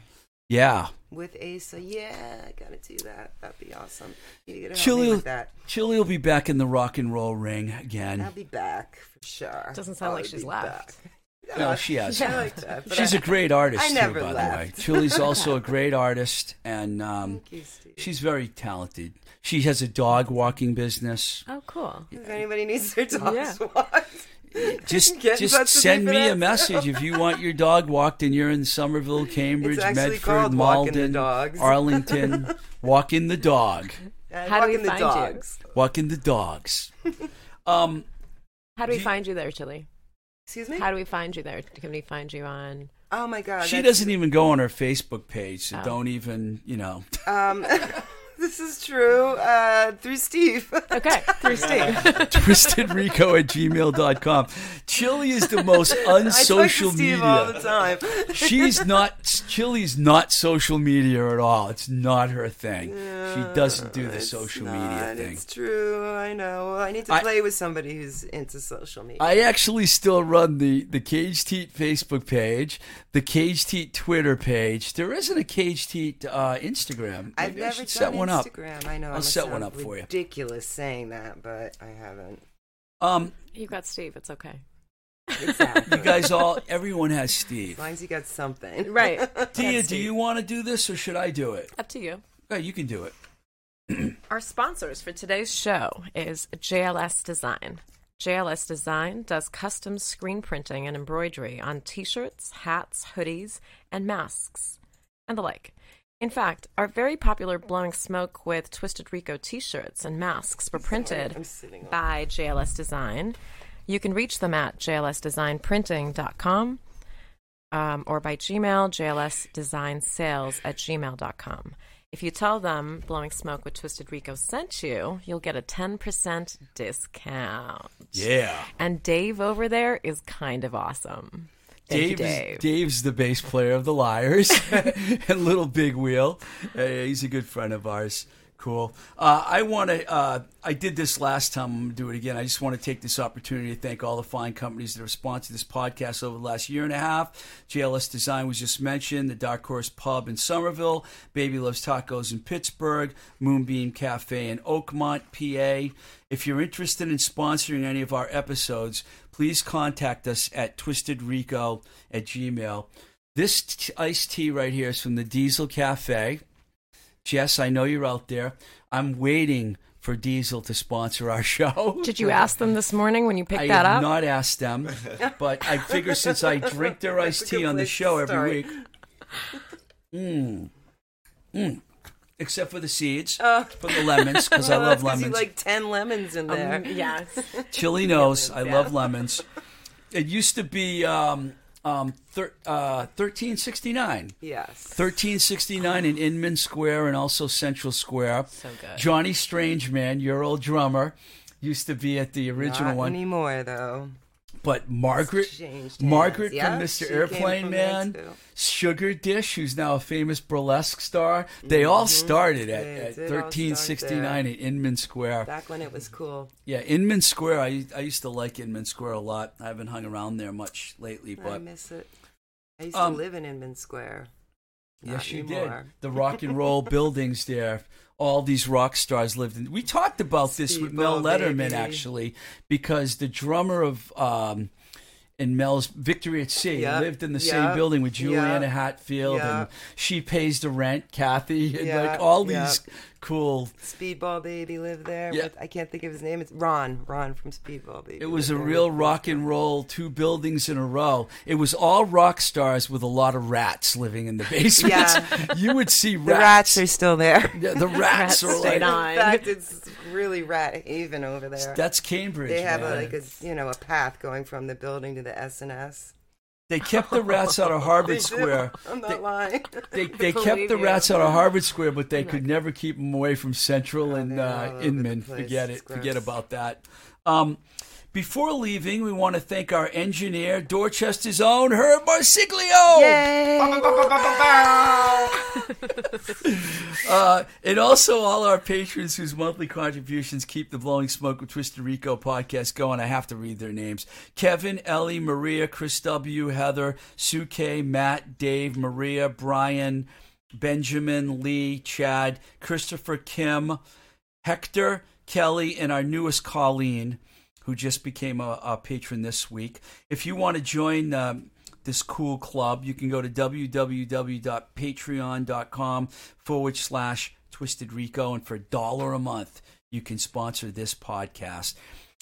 Yeah,
With Asa, yeah, I gotta do that. That'd be awesome. You gotta help
Chili,
me with that.
Chili will be back in the rock and roll ring again.
I'll be back for sure.
Doesn't sound like
I'll
she's
be
left.
back.
No, she has.
I like that.
She's
I-
a great artist
I
too,
never
by the
left.
way. Chili's also a great artist, and um,
Thank you, Steve.
she's very talented. She has a dog walking business.
Oh, cool.
If anybody needs their dogs
Yeah.
walked,
Just
Get
just
touch with me
send me a message if you want your dog walked and you're in Somerville, Cambridge, Medford,
called Walking the
Malden,
Dogs.
Arlington. walking the dog.
uh,
How do we
walking the
find you?
dogs.
Walking the dogs. Um,
How do we
Do you-
find you there, Chili?
Excuse me.
How do we find you there? Can we find you on?
oh my god,
she doesn't even go on her Facebook page, so
Oh.
don't even, you know.
Um, this is true. Uh, through Steve.
Okay, through Steve.
twistedrico at gmail.com. Chili is the most
I talk to
unsocial
Steve
media.
all the time.
She's not. Chili's not social media at all. It's not her thing. she doesn't do the social
not,
media thing.
It's true. I know. I need to
I-
play with somebody who's into social media.
I actually still run the the Caged Heat Facebook page, the Caged Heat Twitter page. There isn't a Caged Heat uh, Instagram.
I've
Maybe I
never done
set one up.
Instagram. I know.
I'll
I must
set one up for you.
Ridiculous saying that, but I haven't.
Um,
you got Steve. It's okay.
Exactly.
you guys all, everyone has Steve.
As long as you got something.
Right.
Tia,
That's
do you want to do this or should I do it?
Up to you.
Yeah, you can do it.
Our sponsors for today's show is JLS Design. JLS Design does custom screen printing and embroidery on t shirts, hats, hoodies, and masks, and the like. In fact, our very popular Blowing Smoke with Twisted Rico t shirts and masks were printed
I'm sitting on-
by JLS Design. You can reach them at jlsdesignprinting.com um, or by Gmail, jlsdesignsales at gmail.com. If you tell them Blowing Smoke with Twisted Rico sent you, you'll get a 10% discount.
Yeah.
And Dave over there is kind of awesome. Thank you,
Dave
Dave.
Dave's the bass player of the Liars and Little Big Wheel. Uh, he's a good friend of ours. Cool. Uh, I want to. Uh, I did this last time. I'm going to do it again. I just want to take this opportunity to thank all the fine companies that have sponsored this podcast over the last year and a half. JLS Design was just mentioned. The Dark Horse Pub in Somerville. Baby Loves Tacos in Pittsburgh. Moonbeam Cafe in Oakmont, PA. If you're interested in sponsoring any of our episodes, please contact us at twistedrico at gmail. This iced tea right here is from the Diesel Cafe. Jess, I know you're out there. I'm waiting for Diesel to sponsor our show.
Did you ask them this morning when you picked
I
that
have
up?
not asked them, but I figure since I drink their iced tea on the show every
start.
week, mm, mm, except for the seeds,
Uh,
for the lemons because I
well,
love
that's 'cause you
lemons.
like ten lemons in there.
Um, yes.
Chili knows I
Yeah.
love lemons. It used to be um, um, thir- uh, thirteen sixty nine.
yes.
1369 in Inman Square and also Central Square.
So good.
Johnny Strangeman, your old drummer, used to be at the original one.
Not
one.
anymore though.
But Margaret, Margaret
Yeah,
from Mr. Airplane
from
Man. Sugar Dish, who's now a famous burlesque star. They all started at,
Mm-hmm. They
at
did start
1369 in Inman Square.
Back when it was cool.
Yeah, Inman Square. I, I used to like Inman Square a lot. I haven't hung around there much lately, but I
miss it. I used
Um,
to live in Inman Square.
Yes, you
anymore.
did. The rock and roll buildings there. All these rock stars lived in. We talked about this with Mel Lederman
baby.
actually, because the drummer of um, in Mel's Victory at Sea
Yep,
lived in the same building with Juliana
yep,
Hatfield, and she pays the rent. Kathy, and
Yep,
like all
yep.
these cool.
Speedball Baby lived there.
Yeah.
With, I can't think of his name. It's Ron. Ron from Speedball Baby.
It was a
there
real rock and roll, two buildings in a row. It was all rock stars with a lot of rats living in the basement.
Yeah.
you would see rats.
The rats are still there.
Yeah, the rats,
Rats
are like
on.
In fact, it's really rat haven over there.
that's Cambridge.
they have a, like a you know a path going from the building to the S and S.
They kept the rats out of Harvard Square.
I'm not
They-
lying.
They, they kept the
you.
rats out of Harvard Square, but they could never keep them away from Central
Oh,
and uh, Inman. Forget it. Forget about that. Um, before leaving, we want to thank our engineer, Dorchester's own Herb Marsiglio. Uh, and also all our patrons whose monthly contributions keep the Blowing Smoke with Twisted Rico podcast going. I have to read their names. Kevin, Ellie, Maria, Chris W., Heather, Sue K., Matt, Dave, Maria, Brian, Benjamin, Lee, Chad, Christopher, Kim, Hector, Kelly, and our newest Colleen, who just became a, a patron this week. If you want to join um, this cool club, you can go to www.patreon.com forward slash Twisted Rico, and for a dollar a month, you can sponsor this podcast.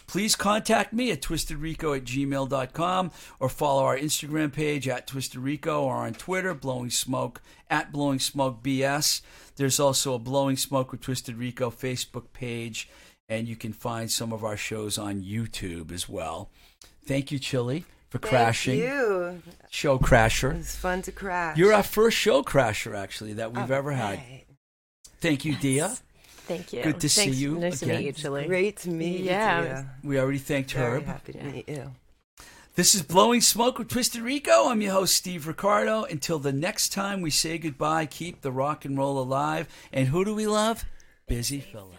Please contact me at twistedrico at gmail.com or follow our Instagram page at twistedrico or on Twitter, Blowing Smoke at Blowing Smoke BS. There's also a Blowing Smoke with Twisted Rico Facebook page, and you can find some of our shows on YouTube as well. Thank you, Chili, for crashing.
Thank you.
Show Crasher.
It's fun to crash.
You're our first show crasher, actually, that we've ever had.
Right.
Thank you, Dia.
Thank you.
Good to see
Thanks.
you
Nice
again.
to meet you, Chili.
Great to meet
Yeah,
you. Yeah.
We already thanked
Very
Herb.
happy to meet you.
This is Blowing Smoke with Twisted Rico. I'm your host, Steve Ricardo. Until the next time we say goodbye, keep the rock and roll alive. And who do we love? Busy Phillips.